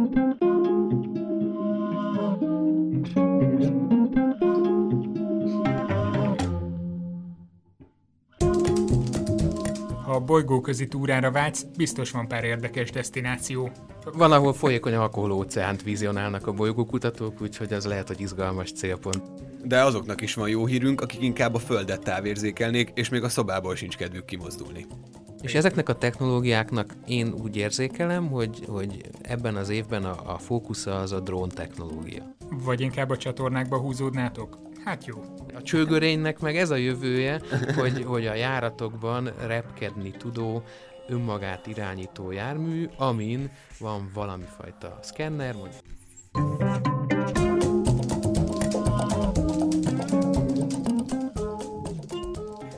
Ha a bolygóközi túrára vágysz, biztos van pár érdekes destináció. Van, ahol folyékony alkoholóceánt vizionálnak a bolygókutatók, úgyhogy ez lehet, hogy izgalmas célpont. De azoknak is van jó hírünk, akik inkább a Földet távérzékelnék, és még a szobából sincs kedvük kimozdulni. És ezeknek a technológiáknak én úgy érzékelem, hogy, hogy ebben az évben a, a fókusza az a drón technológia. Vagy inkább a csatornákba húzódnátok? Hát jó. A csőgörénynek meg ez a jövője, hogy, hogy a járatokban repkedni tudó, önmagát irányító jármű, amin van valami fajta szkenner, mondjuk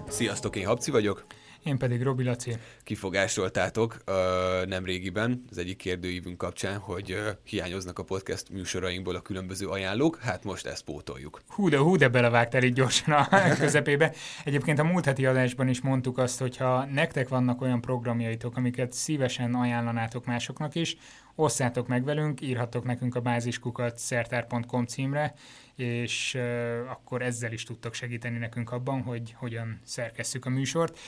Sziasztok, én Habci vagyok. Én pedig Robi Laci. Kifogásoltátok uh, nem régiben az egyik kérdőívünk kapcsán, hogy uh, hiányoznak a podcast műsorainkból a különböző ajánlók, hát most ezt pótoljuk. Hú de, hú de belevágtál így gyorsan a közepébe. Egyébként a múlt heti adásban is mondtuk azt, hogy ha nektek vannak olyan programjaitok, amiket szívesen ajánlanátok másoknak is, osszátok meg velünk, írhatok nekünk a báziskukat szertár.com címre, és uh, akkor ezzel is tudtok segíteni nekünk abban, hogy hogyan szerkesszük a műsort.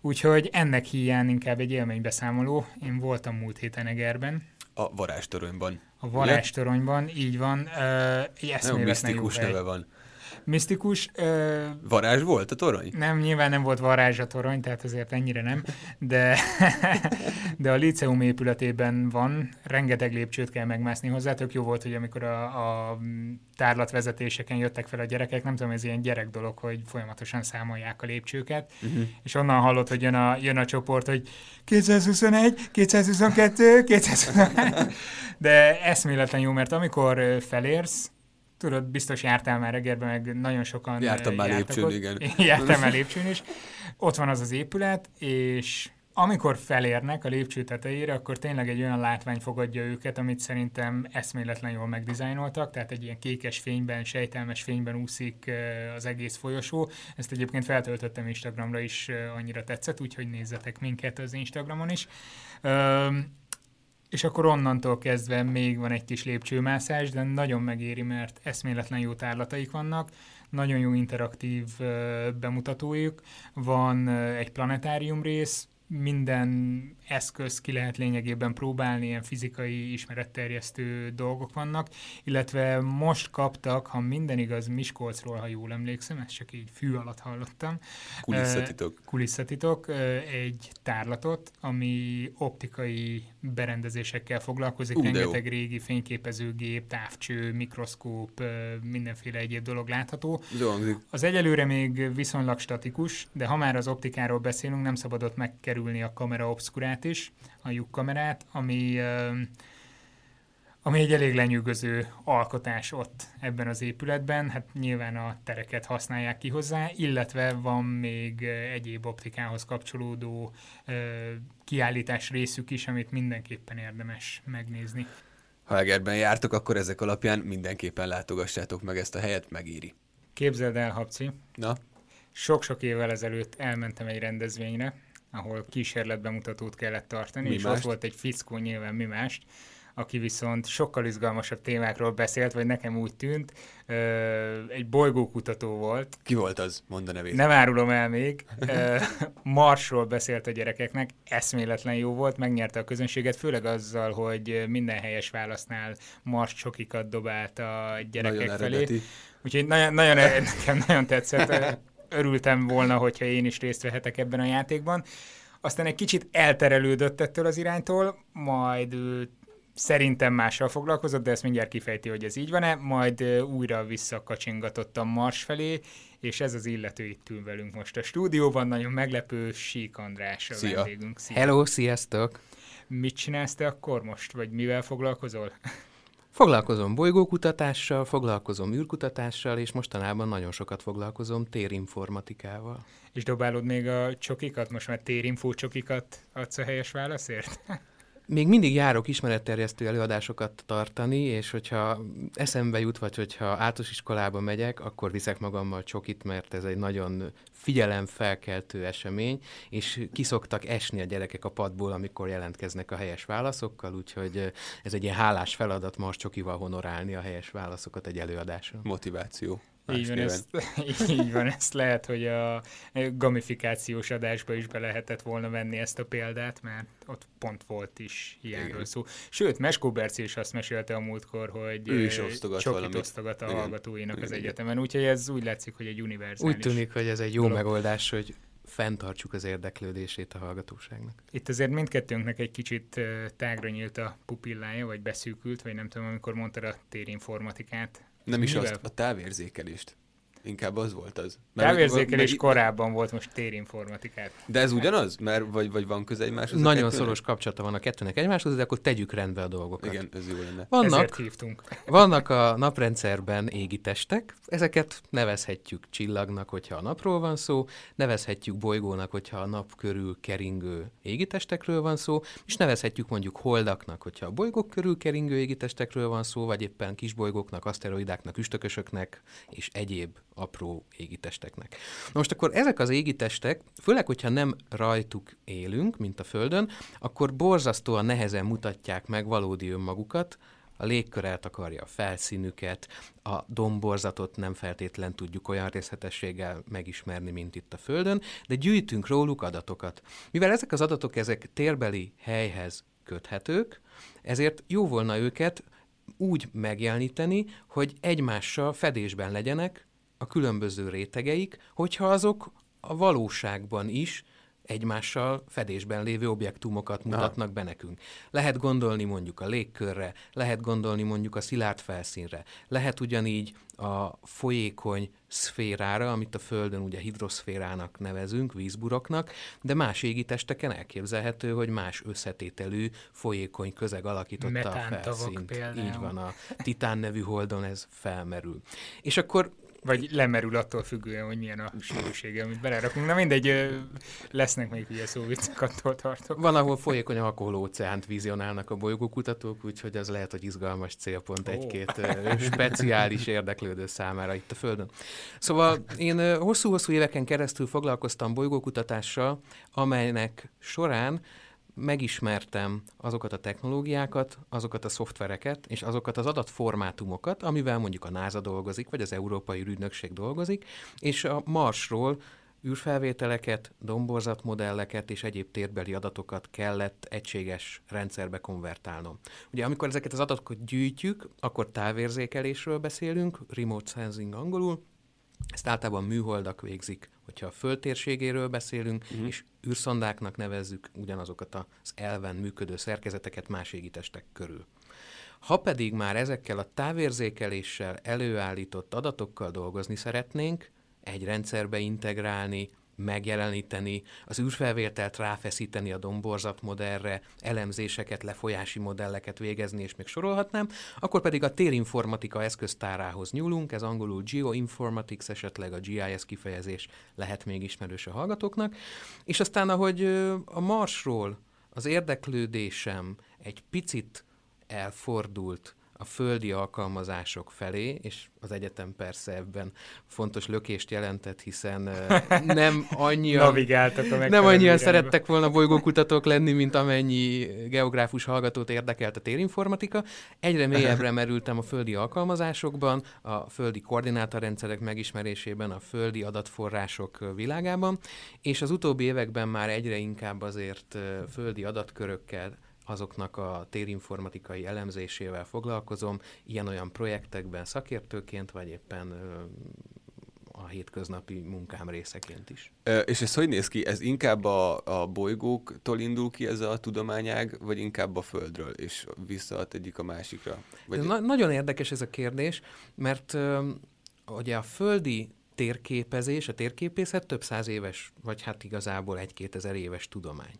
Úgyhogy ennek hiány inkább egy élménybeszámoló. Én voltam múlt héten Egerben. A varázstoronyban. A varázstoronyban, így van. Uh, Nagyon misztikus neve van. Misztikus. Uh, varázs volt a torony? Nem, nyilván nem volt varázs a torony, tehát azért ennyire nem, de, de a liceum épületében van, rengeteg lépcsőt kell megmászni hozzá, tök jó volt, hogy amikor a, a tárlatvezetéseken jöttek fel a gyerekek, nem tudom, ez ilyen gyerek dolog, hogy folyamatosan számolják a lépcsőket, uh-huh. és onnan hallott, hogy jön a, jön a csoport, hogy 221, 222, 221, de eszméletlen jó, mert amikor felérsz, tudod, biztos jártál már Egerben, meg nagyon sokan Jártam már lépcsőn, ott. igen. Jártam már lépcsőn is. Ott van az az épület, és amikor felérnek a lépcső tetejére, akkor tényleg egy olyan látvány fogadja őket, amit szerintem eszméletlen jól megdizájnoltak, tehát egy ilyen kékes fényben, sejtelmes fényben úszik az egész folyosó. Ezt egyébként feltöltöttem Instagramra is, annyira tetszett, úgyhogy nézzetek minket az Instagramon is. És akkor onnantól kezdve még van egy kis lépcsőmászás, de nagyon megéri, mert eszméletlen jó tárlataik vannak, nagyon jó interaktív bemutatójuk, van egy planetárium rész, minden eszköz ki lehet lényegében próbálni, ilyen fizikai ismeretterjesztő dolgok vannak, illetve most kaptak, ha minden igaz Miskolcról, ha jól emlékszem, ezt csak így fű alatt hallottam. Kulisszatitok. Kulisszatitok, egy tárlatot, ami optikai berendezésekkel foglalkozik, uh, rengeteg régi fényképezőgép, távcső, mikroszkóp, mindenféle egyéb dolog látható. Jó, az egyelőre még viszonylag statikus, de ha már az optikáról beszélünk, nem szabadott megkerülni a kamera obscurát is, a lyukkamerát, ami ami egy elég lenyűgöző alkotás ott ebben az épületben, hát nyilván a tereket használják ki hozzá, illetve van még egyéb optikához kapcsolódó kiállítás részük is, amit mindenképpen érdemes megnézni. Ha Egerben jártok, akkor ezek alapján mindenképpen látogassátok meg ezt a helyet, megéri. Képzeld el, Habci. Na? Sok-sok évvel ezelőtt elmentem egy rendezvényre, ahol kísérletbemutatót kellett tartani, mi és mást? ott volt egy fickó, nyilván mi mást, aki viszont sokkal izgalmasabb témákról beszélt, vagy nekem úgy tűnt, egy bolygókutató volt. Ki volt az? Mondd a nevét. Nem árulom el még. Marsról beszélt a gyerekeknek, eszméletlen jó volt, megnyerte a közönséget, főleg azzal, hogy minden helyes válasznál Mars csokikat dobált a gyerekek nagyon felé. Eredeti. Úgyhogy nagyon, nagyon, nekem nagyon tetszett. Örültem volna, hogyha én is részt vehetek ebben a játékban. Aztán egy kicsit elterelődött ettől az iránytól, majd szerintem mással foglalkozott, de ezt mindjárt kifejti, hogy ez így van-e, majd újra visszakacsingatott a Mars felé, és ez az illető itt ül velünk most a stúdióban, nagyon meglepő Sík András a Szia. vendégünk. Szia. Hello, sziasztok! Mit csinálsz te akkor most, vagy mivel foglalkozol? Foglalkozom bolygókutatással, foglalkozom űrkutatással, és mostanában nagyon sokat foglalkozom térinformatikával. És dobálod még a csokikat? Most már térinfó csokikat adsz a helyes válaszért? még mindig járok ismeretterjesztő előadásokat tartani, és hogyha eszembe jut, vagy hogyha általános iskolába megyek, akkor viszek magammal csokit, mert ez egy nagyon figyelemfelkeltő esemény, és kiszoktak esni a gyerekek a padból, amikor jelentkeznek a helyes válaszokkal, úgyhogy ez egy ilyen hálás feladat most csokival honorálni a helyes válaszokat egy előadáson. Motiváció. Így van, ezt, így van, ezt lehet, hogy a gamifikációs adásba is be lehetett volna venni ezt a példát, mert ott pont volt is ilyenről szó. Sőt, Meskó Berci is azt mesélte a múltkor, hogy ő is osztogat csokit osztogat a Igen. hallgatóinak Igen. az egyetemen, úgyhogy ez úgy látszik, hogy egy univerzális Úgy tűnik, hogy ez egy jó dolog. megoldás, hogy fenntartsuk az érdeklődését a hallgatóságnak. Itt azért mindkettőnknek egy kicsit tágra nyílt a pupillája, vagy beszűkült, vagy nem tudom, amikor mondtad a térinformatikát, nem is azt, a távérzékelést. Inkább az volt az. Mert Távérzékelés mert, korábban volt, most térinformatikát. De ez ugyanaz? Mert vagy, vagy van köze egymáshoz? Nagyon szoros kapcsolata van a kettőnek egymáshoz, de akkor tegyük rendbe a dolgokat. Igen, ez jó lenne. Vannak, hívtunk. vannak a naprendszerben égi testek, ezeket nevezhetjük csillagnak, hogyha a napról van szó, nevezhetjük bolygónak, hogyha a nap körül keringő égitestekről van szó, és nevezhetjük mondjuk holdaknak, hogyha a bolygók körül keringő égitestekről van szó, vagy éppen kisbolygóknak, aszteroidáknak, üstökösöknek és egyéb apró égitesteknek. Na most akkor ezek az égitestek, főleg, hogyha nem rajtuk élünk, mint a Földön, akkor borzasztóan nehezen mutatják meg valódi önmagukat, a légkör eltakarja a felszínüket, a domborzatot nem feltétlen tudjuk olyan részletességgel megismerni, mint itt a Földön, de gyűjtünk róluk adatokat. Mivel ezek az adatok ezek térbeli helyhez köthetők, ezért jó volna őket úgy megjeleníteni, hogy egymással fedésben legyenek, a különböző rétegeik, hogyha azok a valóságban is egymással fedésben lévő objektumokat mutatnak be nekünk. Lehet gondolni mondjuk a légkörre, lehet gondolni mondjuk a szilárd felszínre, lehet ugyanígy a folyékony szférára, amit a Földön ugye hidroszférának nevezünk, vízburoknak, de más égitesteken elképzelhető, hogy más összetételű folyékony közeg alakította a felszínt. Például. Így van, a Titán nevű holdon ez felmerül. És akkor vagy lemerül attól függően, hogy milyen a sűrűsége, amit belerakunk. Na mindegy, lesznek még ugye szóviccek, attól tartok. Van, ahol folyékony óceánt vizionálnak a bolygókutatók, úgyhogy az lehet, hogy izgalmas célpont oh. egy-két speciális érdeklődő számára itt a Földön. Szóval én hosszú-hosszú éveken keresztül foglalkoztam bolygókutatással, amelynek során megismertem azokat a technológiákat, azokat a szoftvereket és azokat az adatformátumokat, amivel mondjuk a NASA dolgozik, vagy az Európai Ügynökség dolgozik, és a Marsról űrfelvételeket, domborzatmodelleket és egyéb térbeli adatokat kellett egységes rendszerbe konvertálnom. Ugye amikor ezeket az adatokat gyűjtjük, akkor távérzékelésről beszélünk, remote sensing angolul, ezt általában műholdak végzik, hogyha a föld térségéről beszélünk, uh-huh. és űrszondáknak nevezzük ugyanazokat az elven működő szerkezeteket más égitestek körül. Ha pedig már ezekkel a távérzékeléssel előállított adatokkal dolgozni szeretnénk, egy rendszerbe integrálni, megjeleníteni, az űrfelvételt ráfeszíteni a domborzat modellre, elemzéseket, lefolyási modelleket végezni, és még sorolhatnám, akkor pedig a térinformatika eszköztárához nyúlunk, ez angolul Geoinformatics, esetleg a GIS kifejezés lehet még ismerős a hallgatóknak, és aztán ahogy a Marsról az érdeklődésem egy picit elfordult a földi alkalmazások felé, és az egyetem persze ebben fontos lökést jelentett, hiszen nem annyian, nem annyian szerettek volna bolygókutatók lenni, mint amennyi geográfus hallgatót érdekelt a térinformatika. Egyre mélyebbre merültem a földi alkalmazásokban, a földi koordinátorrendszerek megismerésében, a földi adatforrások világában, és az utóbbi években már egyre inkább azért földi adatkörökkel azoknak a térinformatikai elemzésével foglalkozom, ilyen-olyan projektekben szakértőként, vagy éppen a hétköznapi munkám részeként is. És ez hogy néz ki? Ez inkább a, a bolygóktól indul ki ez a tudományág, vagy inkább a Földről, és visszaad egyik a másikra? Vagy... Na, nagyon érdekes ez a kérdés, mert ö, ugye a földi térképezés, a térképészet több száz éves, vagy hát igazából egy-két ezer éves tudomány.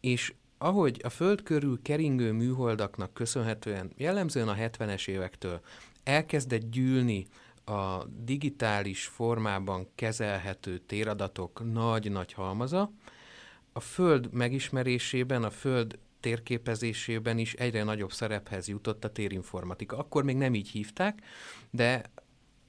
És ahogy a Föld körül keringő műholdaknak köszönhetően jellemzően a 70-es évektől elkezdett gyűlni a digitális formában kezelhető téradatok nagy-nagy halmaza, a Föld megismerésében, a Föld térképezésében is egyre nagyobb szerephez jutott a térinformatika. Akkor még nem így hívták, de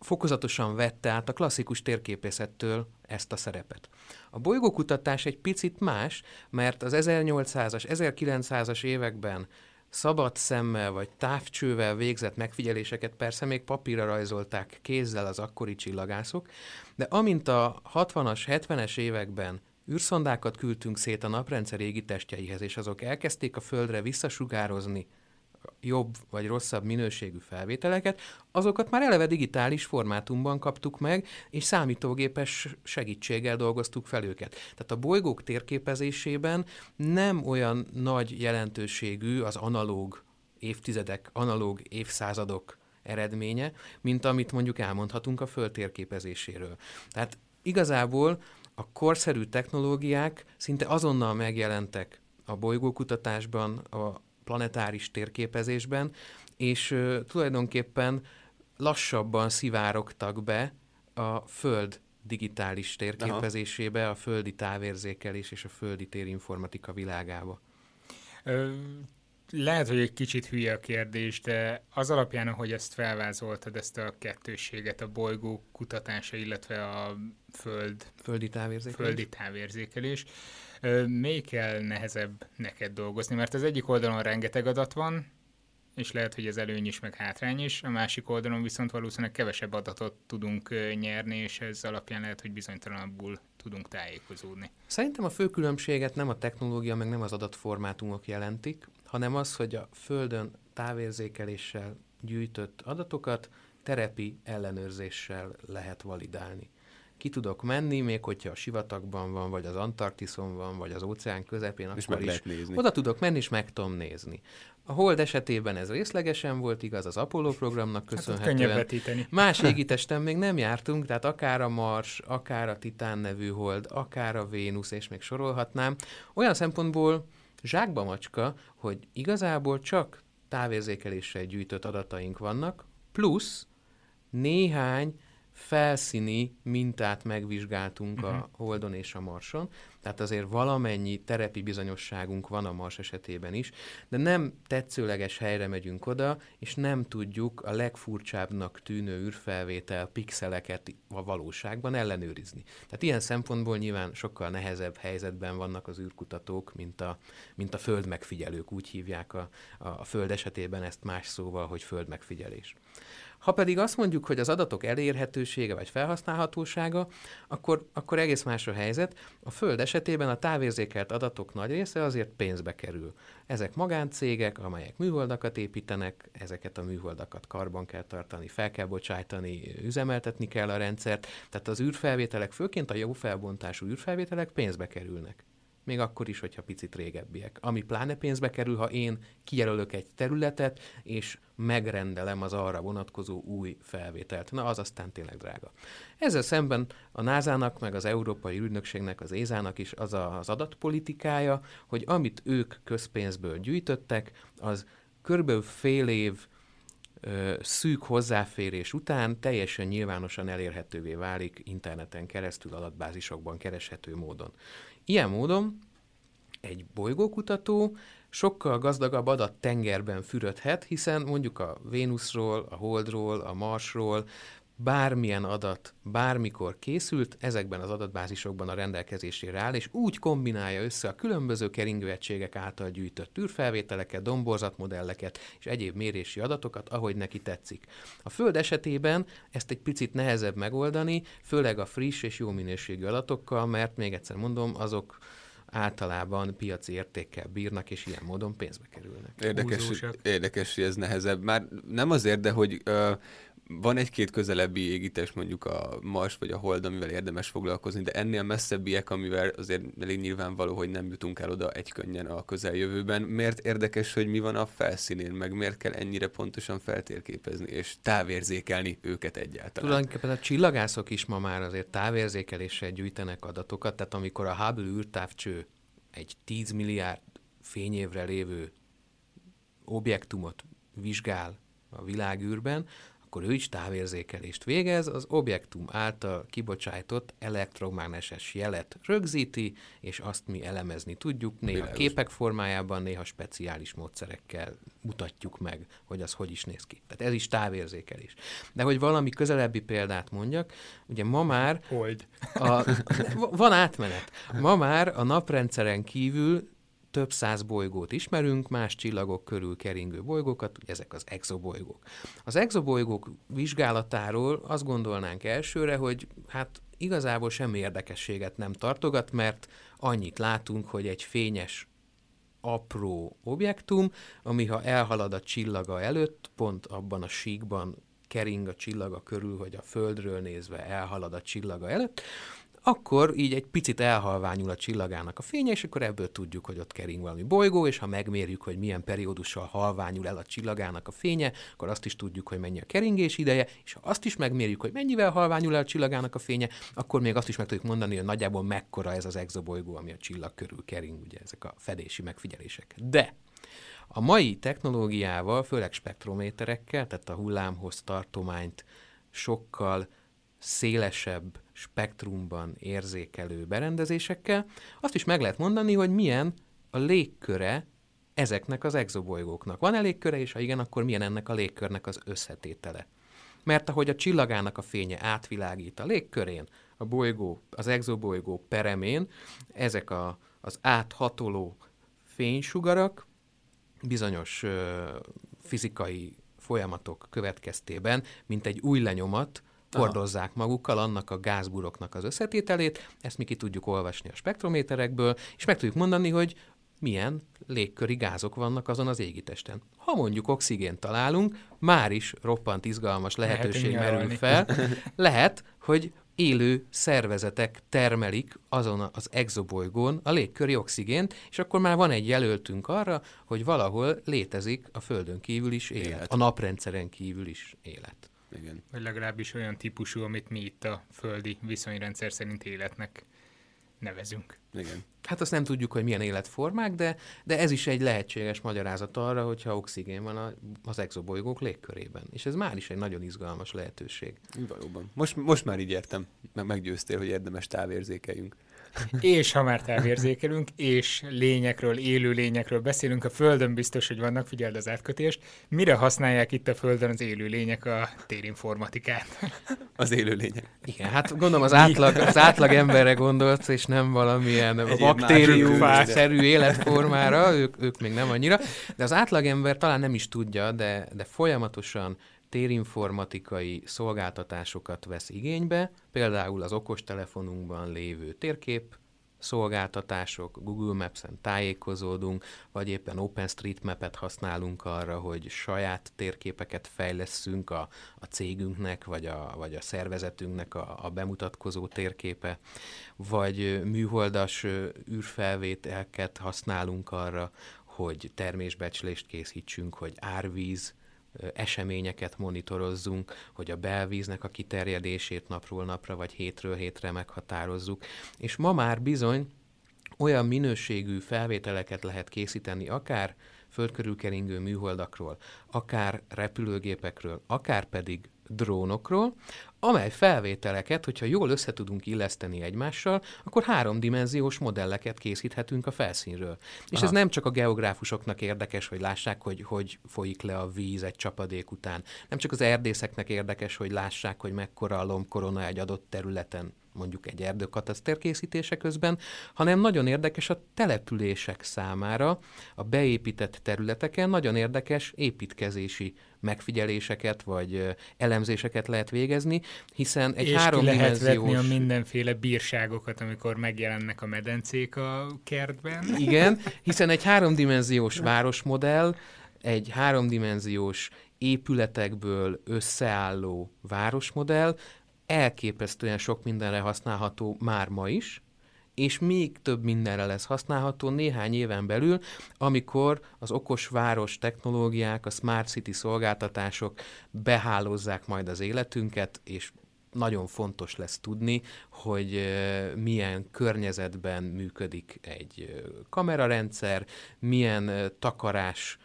fokozatosan vette át a klasszikus térképészettől ezt a szerepet. A bolygókutatás egy picit más, mert az 1800-as, 1900-as években szabad szemmel vagy távcsővel végzett megfigyeléseket persze még papírra rajzolták kézzel az akkori csillagászok, de amint a 60-as, 70-es években űrszondákat küldtünk szét a naprendszer égi testjeihez, és azok elkezdték a Földre visszasugározni jobb vagy rosszabb minőségű felvételeket, azokat már eleve digitális formátumban kaptuk meg, és számítógépes segítséggel dolgoztuk fel őket. Tehát a bolygók térképezésében nem olyan nagy jelentőségű az analóg évtizedek, analóg évszázadok eredménye, mint amit mondjuk elmondhatunk a Föld térképezéséről. Tehát igazából a korszerű technológiák szinte azonnal megjelentek a bolygókutatásban, a planetáris térképezésben, és uh, tulajdonképpen lassabban szivárogtak be a Föld digitális térképezésébe, Aha. a földi távérzékelés és a földi térinformatika világába. Ö, lehet, hogy egy kicsit hülye a kérdés, de az alapján, ahogy ezt felvázoltad, ezt a kettőséget, a bolygó kutatása, illetve a föld, földi távérzékelés, földi távérzékelés Melyik kell nehezebb neked dolgozni? Mert az egyik oldalon rengeteg adat van, és lehet, hogy ez előny is, meg hátrány is. A másik oldalon viszont valószínűleg kevesebb adatot tudunk nyerni, és ez alapján lehet, hogy bizonytalanabbul tudunk tájékozódni. Szerintem a fő különbséget nem a technológia, meg nem az adatformátumok jelentik, hanem az, hogy a Földön távérzékeléssel gyűjtött adatokat terepi ellenőrzéssel lehet validálni ki tudok menni, még hogyha a sivatagban van, vagy az Antarktiszon van, vagy az óceán közepén, és akkor is nézni. oda tudok menni, és meg tudom nézni. A Hold esetében ez részlegesen volt igaz, az Apollo programnak hát köszönhetően. Hát Más égitesten még nem jártunk, tehát akár a Mars, akár a Titán nevű Hold, akár a Vénusz, és még sorolhatnám. Olyan szempontból zsákba macska, hogy igazából csak távérzékeléssel gyűjtött adataink vannak, plusz néhány felszíni mintát megvizsgáltunk uh-huh. a mhm. Holdon és a Marson, tehát azért valamennyi terepi bizonyosságunk van a Mars esetében is, de nem tetszőleges helyre megyünk oda, és nem tudjuk a legfurcsábbnak tűnő űrfelvétel pixeleket a valóságban ellenőrizni. Tehát ilyen szempontból nyilván sokkal nehezebb helyzetben vannak az űrkutatók, mint a, mint a föld megfigyelők, úgy hívják a, a, a föld esetében ezt más szóval, hogy föld megfigyelés. Ha pedig azt mondjuk, hogy az adatok elérhetősége vagy felhasználhatósága, akkor, akkor egész más a helyzet. A Föld esetében a távérzékelt adatok nagy része azért pénzbe kerül. Ezek magáncégek, amelyek műholdakat építenek, ezeket a műholdakat karban kell tartani, fel kell bocsájtani, üzemeltetni kell a rendszert, tehát az űrfelvételek, főként a jó felbontású űrfelvételek pénzbe kerülnek még akkor is, hogyha picit régebbiek. Ami pláne pénzbe kerül, ha én kijelölök egy területet, és megrendelem az arra vonatkozó új felvételt. Na, az aztán tényleg drága. Ezzel szemben a NASA-nak, meg az Európai Ügynökségnek, az ESA-nak is az az adatpolitikája, hogy amit ők közpénzből gyűjtöttek, az körülbelül fél év szűk hozzáférés után teljesen nyilvánosan elérhetővé válik interneten keresztül adatbázisokban kereshető módon. Ilyen módon egy bolygókutató sokkal gazdagabb adat tengerben fürödhet, hiszen mondjuk a Vénuszról, a Holdról, a Marsról bármilyen adat bármikor készült, ezekben az adatbázisokban a rendelkezésére áll, és úgy kombinálja össze a különböző keringőegységek által gyűjtött űrfelvételeket, domborzatmodelleket és egyéb mérési adatokat, ahogy neki tetszik. A Föld esetében ezt egy picit nehezebb megoldani, főleg a friss és jó minőségű adatokkal, mert még egyszer mondom, azok általában piaci értékkel bírnak, és ilyen módon pénzbe kerülnek. Érdekes, érdekes hogy ez nehezebb. Már nem azért, de hogy uh, van egy-két közelebbi égítés, mondjuk a Mars vagy a Hold, amivel érdemes foglalkozni, de ennél messzebbiek, amivel azért elég nyilvánvaló, hogy nem jutunk el oda egy könnyen a közeljövőben. Miért érdekes, hogy mi van a felszínén, meg miért kell ennyire pontosan feltérképezni és távérzékelni őket egyáltalán? Tulajdonképpen a csillagászok is ma már azért távérzékeléssel gyűjtenek adatokat, tehát amikor a Hubble űrtávcső egy 10 milliárd fényévre lévő objektumot vizsgál a világűrben, akkor ő is távérzékelést végez, az objektum által kibocsájtott elektromágneses jelet rögzíti, és azt mi elemezni tudjuk, néha képek formájában, néha speciális módszerekkel mutatjuk meg, hogy az hogy is néz ki. Tehát ez is távérzékelés. De hogy valami közelebbi példát mondjak, ugye ma már... Hold. A, van átmenet. Ma már a naprendszeren kívül több száz bolygót ismerünk, más csillagok körül keringő bolygókat, ezek az exobolygók. Az exobolygók vizsgálatáról azt gondolnánk elsőre, hogy hát igazából semmi érdekességet nem tartogat, mert annyit látunk, hogy egy fényes apró objektum, ami ha elhalad a csillaga előtt, pont abban a síkban kering a csillaga körül, hogy a Földről nézve elhalad a csillaga előtt, akkor így egy picit elhalványul a csillagának a fénye, és akkor ebből tudjuk, hogy ott kering valami bolygó, és ha megmérjük, hogy milyen periódussal halványul el a csillagának a fénye, akkor azt is tudjuk, hogy mennyi a keringés ideje, és ha azt is megmérjük, hogy mennyivel halványul el a csillagának a fénye, akkor még azt is meg tudjuk mondani, hogy nagyjából mekkora ez az exobolygó, ami a csillag körül kering, ugye ezek a fedési megfigyelések. De a mai technológiával, főleg spektrométerekkel, tehát a hullámhoz tartományt sokkal szélesebb spektrumban érzékelő berendezésekkel, azt is meg lehet mondani, hogy milyen a légköre ezeknek az exobolygóknak. Van elégköre, és ha igen, akkor milyen ennek a légkörnek az összetétele. Mert ahogy a csillagának a fénye átvilágít a légkörén, a bolygó, az exobolygó peremén, ezek a, az áthatoló fénysugarak bizonyos ö, fizikai folyamatok következtében, mint egy új lenyomat, hordozzák magukkal annak a gázburoknak az összetételét, ezt mi ki tudjuk olvasni a spektrométerekből, és meg tudjuk mondani, hogy milyen légköri gázok vannak azon az égitesten. Ha mondjuk oxigént találunk, már is roppant izgalmas lehetőség lehet merül fel. Lehet, hogy élő szervezetek termelik azon az exobolygón a légköri oxigént, és akkor már van egy jelöltünk arra, hogy valahol létezik a Földön kívül is élet, élet. a naprendszeren kívül is élet. Igen. Vagy legalábbis olyan típusú, amit mi itt a földi viszonyrendszer szerint életnek nevezünk. Igen. Hát azt nem tudjuk, hogy milyen életformák, de, de ez is egy lehetséges magyarázat arra, hogyha oxigén van a, az exobolygók légkörében. És ez már is egy nagyon izgalmas lehetőség. Valóban. Most, most már így értem, meg meggyőztél, hogy érdemes távérzékeljünk és ha már távérzékelünk, és lényekről, élő lényekről beszélünk, a Földön biztos, hogy vannak, figyeld az átkötést. Mire használják itt a Földön az élő lények a térinformatikát? Az élő lények. Igen, hát gondolom az átlag, az átlag emberre gondolsz, és nem valamilyen baktérium-szerű életformára, ők, ők még nem annyira, de az átlag ember talán nem is tudja, de, de folyamatosan térinformatikai szolgáltatásokat vesz igénybe, például az okostelefonunkban lévő térkép szolgáltatások, Google Maps-en tájékozódunk, vagy éppen OpenStreetMap-et használunk arra, hogy saját térképeket fejleszünk a, a cégünknek, vagy a, vagy a szervezetünknek a, a bemutatkozó térképe, vagy műholdas űrfelvételket használunk arra, hogy termésbecslést készítsünk, hogy árvíz eseményeket monitorozzunk, hogy a belvíznek a kiterjedését napról napra vagy hétről hétre meghatározzuk. És ma már bizony olyan minőségű felvételeket lehet készíteni, akár földkörülkeringő műholdakról, akár repülőgépekről, akár pedig drónokról, amely felvételeket, hogyha jól össze tudunk illeszteni egymással, akkor háromdimenziós modelleket készíthetünk a felszínről. És Aha. ez nem csak a geográfusoknak érdekes, hogy lássák, hogy hogy folyik le a víz egy csapadék után. Nem csak az erdészeknek érdekes, hogy lássák, hogy mekkora a lombkorona egy adott területen mondjuk egy erdőkataszter készítése közben, hanem nagyon érdekes a települések számára, a beépített területeken nagyon érdekes építkezési megfigyeléseket vagy elemzéseket lehet végezni, hiszen egy És háromdimenziós... lehet vetni a mindenféle bírságokat, amikor megjelennek a medencék a kertben. Igen, hiszen egy háromdimenziós városmodell, egy háromdimenziós épületekből összeálló városmodell elképesztően sok mindenre használható már ma is, és még több mindenre lesz használható néhány éven belül, amikor az okos város technológiák, a smart city szolgáltatások behálózzák majd az életünket, és nagyon fontos lesz tudni, hogy milyen környezetben működik egy kamerarendszer, milyen takarás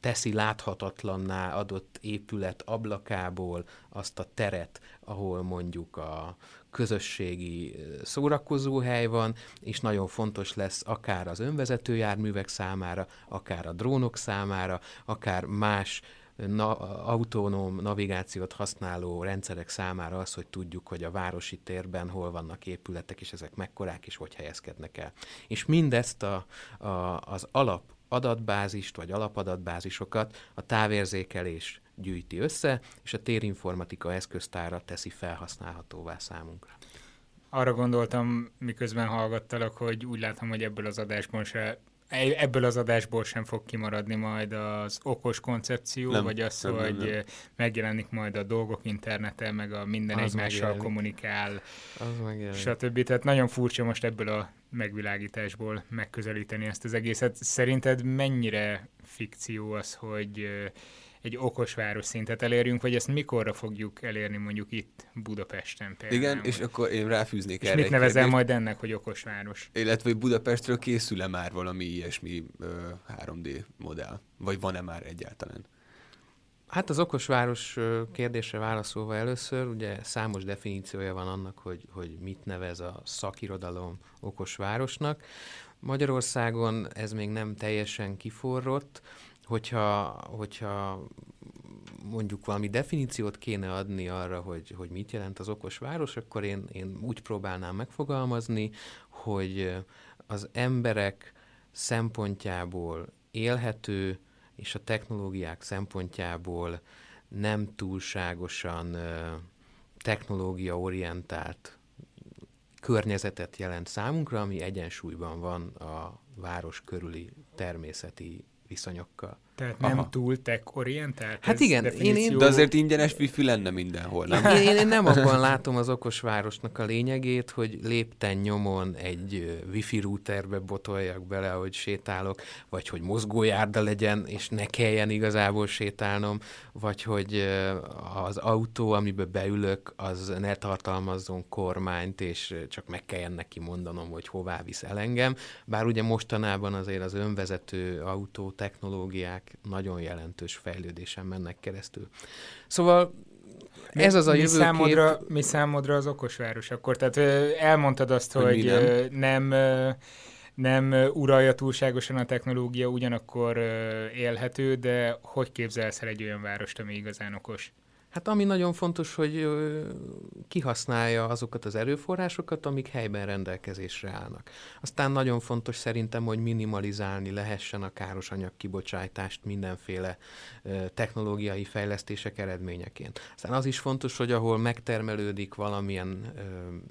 teszi láthatatlanná adott épület ablakából azt a teret, ahol mondjuk a közösségi szórakozóhely van, és nagyon fontos lesz akár az önvezető járművek számára, akár a drónok számára, akár más na, autonóm navigációt használó rendszerek számára az, hogy tudjuk, hogy a városi térben hol vannak épületek, és ezek mekkorák, és hogy helyezkednek el. És mindezt a, a, az alap adatbázist, vagy alapadatbázisokat a távérzékelés gyűjti össze, és a térinformatika eszköztára teszi felhasználhatóvá számunkra. Arra gondoltam, miközben hallgattalak, hogy úgy látom, hogy ebből az adásból se ebből az adásból sem fog kimaradni majd az okos koncepció, nem, vagy az, nem, hogy nem, nem. megjelenik majd a dolgok internete, meg a minden az egymással megjelenik. kommunikál, az stb. Tehát nagyon furcsa most ebből a megvilágításból megközelíteni ezt az egészet. Szerinted mennyire fikció az, hogy egy okos város szintet elérjünk, vagy ezt mikorra fogjuk elérni mondjuk itt Budapesten például? Igen, és akkor én ráfűznék és erre mit nevezel majd ennek, hogy okos város? Illetve, hogy Budapestről készül-e már valami ilyesmi ö, 3D modell? Vagy van-e már egyáltalán? Hát az okos város kérdésre válaszolva először, ugye számos definíciója van annak, hogy, hogy mit nevez a szakirodalom okos városnak. Magyarországon ez még nem teljesen kiforrott, hogyha, hogyha mondjuk valami definíciót kéne adni arra, hogy, hogy mit jelent az okos város, akkor én, én úgy próbálnám megfogalmazni, hogy az emberek szempontjából élhető, és a technológiák szempontjából nem túlságosan technológiaorientált környezetet jelent számunkra, ami egyensúlyban van a város körüli természeti viszonyokkal. Tehát nem Aha. túl tech-orientált? Hát igen, én, én... De azért ingyenes wifi lenne mindenhol, nem? Én, én nem abban látom az okos városnak a lényegét, hogy lépten nyomon egy wifi routerbe botoljak bele, hogy sétálok, vagy hogy mozgójárda legyen, és ne kelljen igazából sétálnom, vagy hogy az autó, amiben beülök, az ne tartalmazzon kormányt, és csak meg kelljen neki mondanom, hogy hová visz el engem. Bár ugye mostanában azért az önvezető autó technológiák nagyon jelentős fejlődésen mennek keresztül. Szóval mi, ez az a mi jövőkép... Számodra, mi számodra az okosváros akkor? Tehát elmondtad azt, hogy, hogy nem, nem nem uralja túlságosan a technológia, ugyanakkor élhető, de hogy képzelsz el egy olyan várost, ami igazán okos? Hát ami nagyon fontos, hogy kihasználja azokat az erőforrásokat, amik helyben rendelkezésre állnak. Aztán nagyon fontos szerintem, hogy minimalizálni lehessen a káros anyag kibocsátást mindenféle technológiai fejlesztések eredményeként. Aztán az is fontos, hogy ahol megtermelődik valamilyen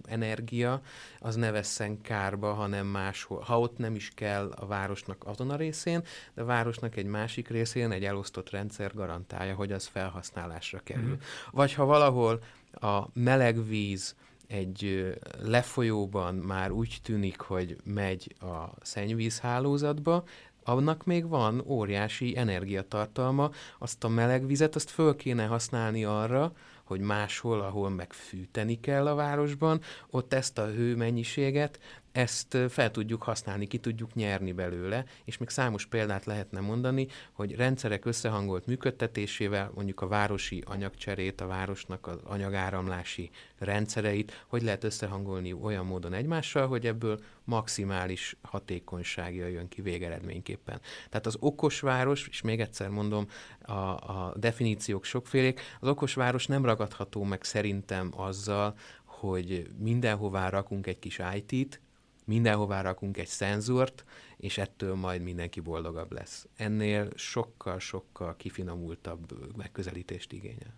energia, az ne vesszen kárba, hanem máshol. Ha ott nem is kell a városnak azon a részén, de a városnak egy másik részén egy elosztott rendszer garantálja, hogy az felhasználásra kerül. Mm. Vagy ha valahol a meleg víz egy lefolyóban már úgy tűnik, hogy megy a szennyvízhálózatba, annak még van óriási energiatartalma, azt a meleg vizet, azt föl kéne használni arra, hogy máshol, ahol megfűteni kell a városban, ott ezt a hőmennyiséget ezt fel tudjuk használni, ki tudjuk nyerni belőle, és még számos példát lehetne mondani, hogy rendszerek összehangolt működtetésével, mondjuk a városi anyagcserét, a városnak az anyagáramlási rendszereit, hogy lehet összehangolni olyan módon egymással, hogy ebből maximális hatékonyság jön ki végeredményképpen. Tehát az okos város, és még egyszer mondom, a, a definíciók sokfélék, az okos város nem ragadható meg szerintem azzal, hogy mindenhová rakunk egy kis IT-t, mindenhová rakunk egy szenzort, és ettől majd mindenki boldogabb lesz. Ennél sokkal-sokkal kifinomultabb megközelítést igényel.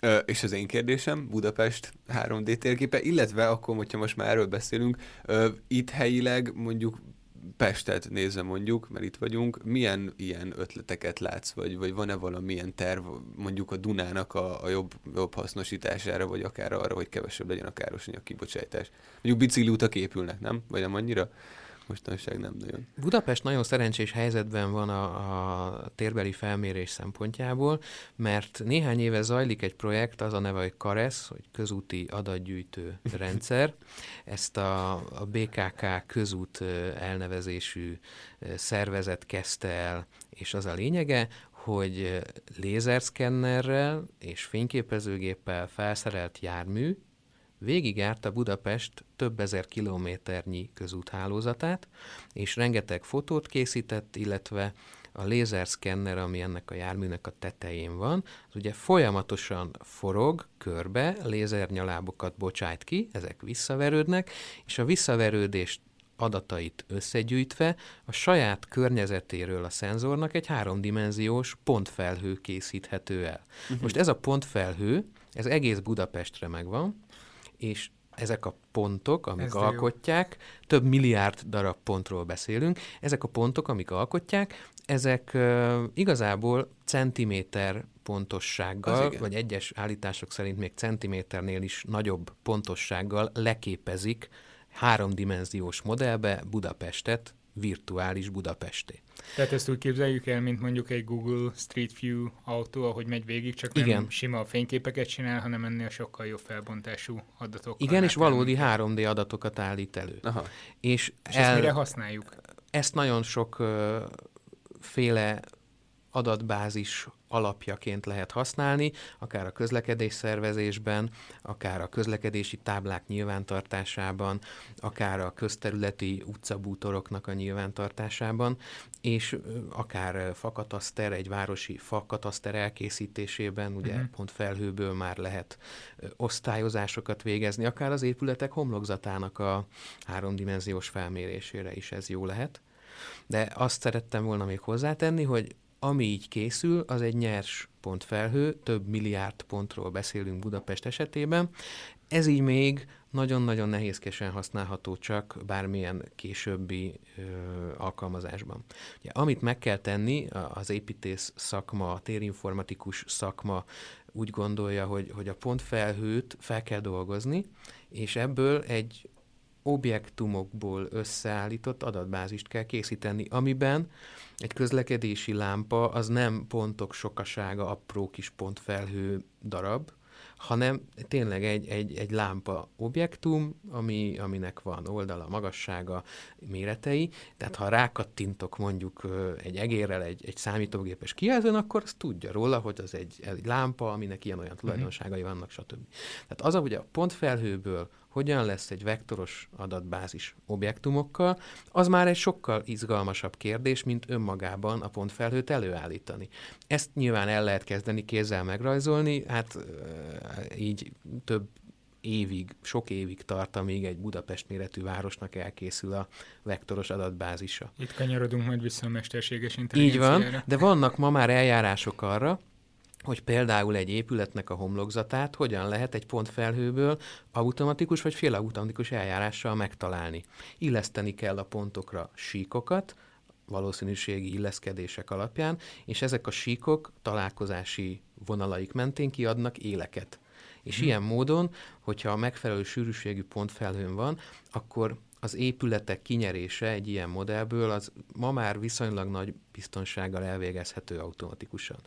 Ö, és az én kérdésem, Budapest 3D térképe, illetve akkor, hogyha most már erről beszélünk, ö, itt helyileg mondjuk Pestet nézve mondjuk, mert itt vagyunk, milyen ilyen ötleteket látsz, vagy, vagy van-e valamilyen terv mondjuk a Dunának a, a jobb, jobb hasznosítására, vagy akár arra, hogy kevesebb legyen a károsanyag kibocsátás? Mondjuk bicikliutak épülnek, nem? Vagy nem annyira? Mostanság nem nagyon. Budapest nagyon szerencsés helyzetben van a, a térbeli felmérés szempontjából, mert néhány éve zajlik egy projekt, az a neve, hogy KARESZ, hogy közúti adatgyűjtő rendszer. Ezt a, a BKK közút elnevezésű szervezet kezdte el, és az a lényege, hogy lézerszkennerrel és fényképezőgéppel felszerelt jármű végigjárta Budapest több ezer kilométernyi közúthálózatát, és rengeteg fotót készített, illetve a lézerszkenner, ami ennek a járműnek a tetején van, az ugye folyamatosan forog körbe, lézernyalábokat bocsájt ki, ezek visszaverődnek, és a visszaverődést adatait összegyűjtve a saját környezetéről a szenzornak egy háromdimenziós pontfelhő készíthető el. Uh-huh. Most ez a pontfelhő, ez egész Budapestre megvan, és ezek a pontok, amik Ez alkotják, jó. több milliárd darab pontról beszélünk, ezek a pontok, amik alkotják, ezek uh, igazából centiméter pontossággal, vagy egyes állítások szerint még centiméternél is nagyobb pontossággal leképezik háromdimenziós modellbe Budapestet, virtuális Budapesté. Tehát ezt úgy képzeljük el, mint mondjuk egy Google Street View autó, ahogy megy végig, csak Igen. nem sima fényképeket csinál, hanem ennél sokkal jobb felbontású adatok. Igen, és valódi 3D adatokat állít elő. Aha. És, és el, ezt mire használjuk? Ezt nagyon sok uh, féle adatbázis alapjaként lehet használni, akár a közlekedés szervezésben, akár a közlekedési táblák nyilvántartásában, akár a közterületi utcabútoroknak a nyilvántartásában, és akár fakataszter, egy városi fakataszter elkészítésében, ugye uh-huh. pont felhőből már lehet osztályozásokat végezni, akár az épületek homlokzatának a háromdimenziós felmérésére is ez jó lehet. De azt szerettem volna még hozzátenni, hogy ami így készül, az egy nyers pontfelhő, több milliárd pontról beszélünk Budapest esetében. Ez így még nagyon-nagyon nehézkesen használható csak bármilyen későbbi ö, alkalmazásban. Ugye, amit meg kell tenni, az építész szakma, a térinformatikus szakma úgy gondolja, hogy, hogy a pontfelhőt fel kell dolgozni, és ebből egy objektumokból összeállított adatbázist kell készíteni, amiben egy közlekedési lámpa az nem pontok sokasága, apró kis pontfelhő darab, hanem tényleg egy, egy, egy lámpa objektum, ami, aminek van oldala, magassága, méretei. Tehát ha rákattintok mondjuk egy egérrel egy, egy számítógépes kijelzőn, akkor az tudja róla, hogy az egy, egy lámpa, aminek ilyen-olyan mhm. tulajdonságai vannak, stb. Tehát az, hogy a pontfelhőből hogyan lesz egy vektoros adatbázis objektumokkal, az már egy sokkal izgalmasabb kérdés, mint önmagában a pontfelhőt előállítani. Ezt nyilván el lehet kezdeni kézzel megrajzolni, hát így több évig, sok évig tart, amíg egy Budapest méretű városnak elkészül a vektoros adatbázisa. Itt kanyarodunk majd vissza a mesterséges intelligenciára. Így van, de vannak ma már eljárások arra, hogy például egy épületnek a homlokzatát hogyan lehet egy pontfelhőből automatikus vagy félautomatikus eljárással megtalálni. Illeszteni kell a pontokra síkokat, valószínűségi illeszkedések alapján, és ezek a síkok találkozási vonalaik mentén kiadnak éleket. És hmm. ilyen módon, hogyha a megfelelő sűrűségű pontfelhőn van, akkor az épületek kinyerése egy ilyen modellből az ma már viszonylag nagy biztonsággal elvégezhető automatikusan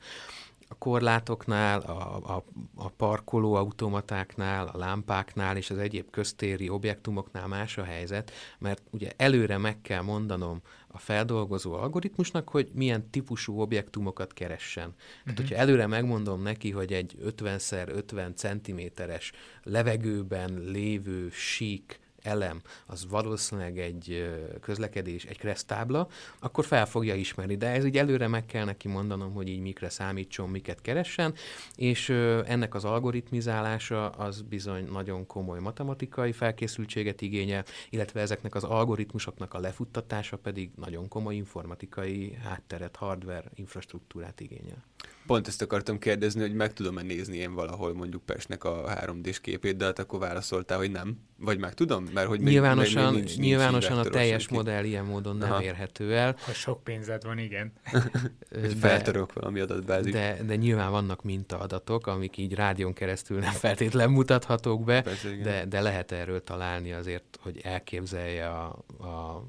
a korlátoknál, a, a, a parkoló automatáknál, a lámpáknál és az egyéb köztéri objektumoknál más a helyzet, mert ugye előre meg kell mondanom a feldolgozó algoritmusnak, hogy milyen típusú objektumokat keressen. Uh-huh. Tehát, hogyha előre megmondom neki, hogy egy 50x50 centiméteres levegőben lévő sík elem az valószínűleg egy közlekedés, egy kresztábla, akkor fel fogja ismerni. De ez így előre meg kell neki mondanom, hogy így mikre számítson, miket keressen, és ennek az algoritmizálása az bizony nagyon komoly matematikai felkészültséget igényel, illetve ezeknek az algoritmusoknak a lefuttatása pedig nagyon komoly informatikai hátteret, hardware infrastruktúrát igényel. Pont ezt akartam kérdezni, hogy meg tudom-e nézni én valahol mondjuk Pestnek a 3D-s képét, de hát akkor válaszoltál, hogy nem. Vagy meg tudom? Mert hogy nyilvánosan, még, még nincs, nyilvánosan nincs a teljes modell ilyen módon nem Aha. érhető el. Ha sok pénzed van, igen. hogy feltörök valami adatbázis. De, de nyilván vannak mintaadatok, amik így rádión keresztül nem feltétlen mutathatók be, Persze, de, de lehet erről találni azért, hogy elképzelje a, a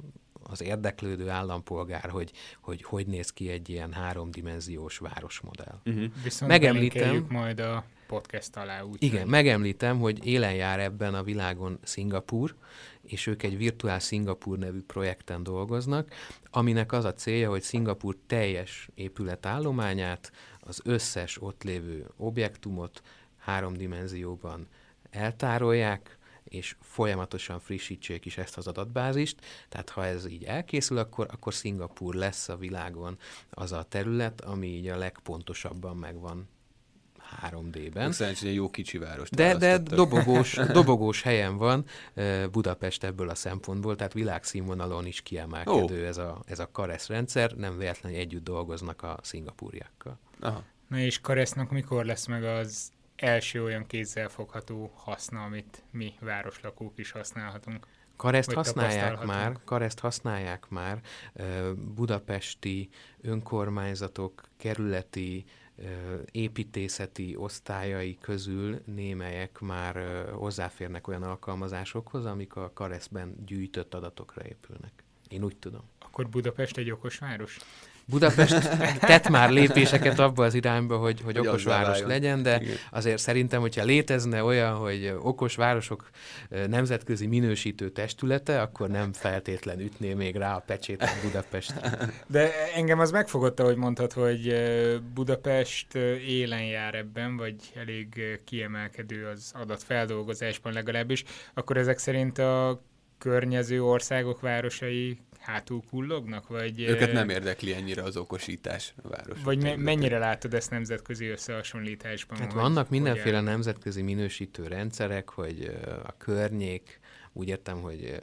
az érdeklődő állampolgár, hogy, hogy hogy néz ki egy ilyen háromdimenziós városmodell. Uh-huh. Viszont Megemlítem, majd a podcast alá. Úgy igen, hogy... megemlítem, hogy élen jár ebben a világon Szingapur, és ők egy virtuál Szingapur nevű projekten dolgoznak, aminek az a célja, hogy Szingapur teljes épületállományát, az összes ott lévő objektumot három dimenzióban eltárolják, és folyamatosan frissítsék is ezt az adatbázist, tehát ha ez így elkészül, akkor, akkor Szingapur lesz a világon az a terület, ami így a legpontosabban megvan 3D-ben. Szerencsére jó kicsi város. De, de dobogós, dobogós helyen van Budapest ebből a szempontból, tehát világszínvonalon is kiemelkedő oh. ez a, ez a Karesz rendszer, nem véletlenül együtt dolgoznak a szingapúriakkal. Aha. Na és Karesznak mikor lesz meg az első olyan kézzelfogható haszna, amit mi városlakók is használhatunk? Kareszt használják már, kareszt használják már budapesti önkormányzatok, kerületi építészeti osztályai közül némelyek már hozzáférnek olyan alkalmazásokhoz, amik a Kareszben gyűjtött adatokra épülnek. Én úgy tudom. Akkor Budapest egy okos város? Budapest tett már lépéseket abba az irányba, hogy, hogy okos város legyen, de Igen. azért szerintem, hogyha létezne olyan, hogy okos városok nemzetközi minősítő testülete, akkor nem feltétlen ütné még rá a a Budapest. De engem az megfogotta, hogy mondtad, hogy Budapest élen jár ebben, vagy elég kiemelkedő az adatfeldolgozásban legalábbis, akkor ezek szerint a környező országok városai hátul kullognak? Vagy, Őket nem érdekli ennyire az okosítás a város. Vagy me- mennyire látod ezt nemzetközi összehasonlításban? Hát vannak mindenféle hogy nemzetközi minősítő rendszerek, hogy a környék, úgy értem, hogy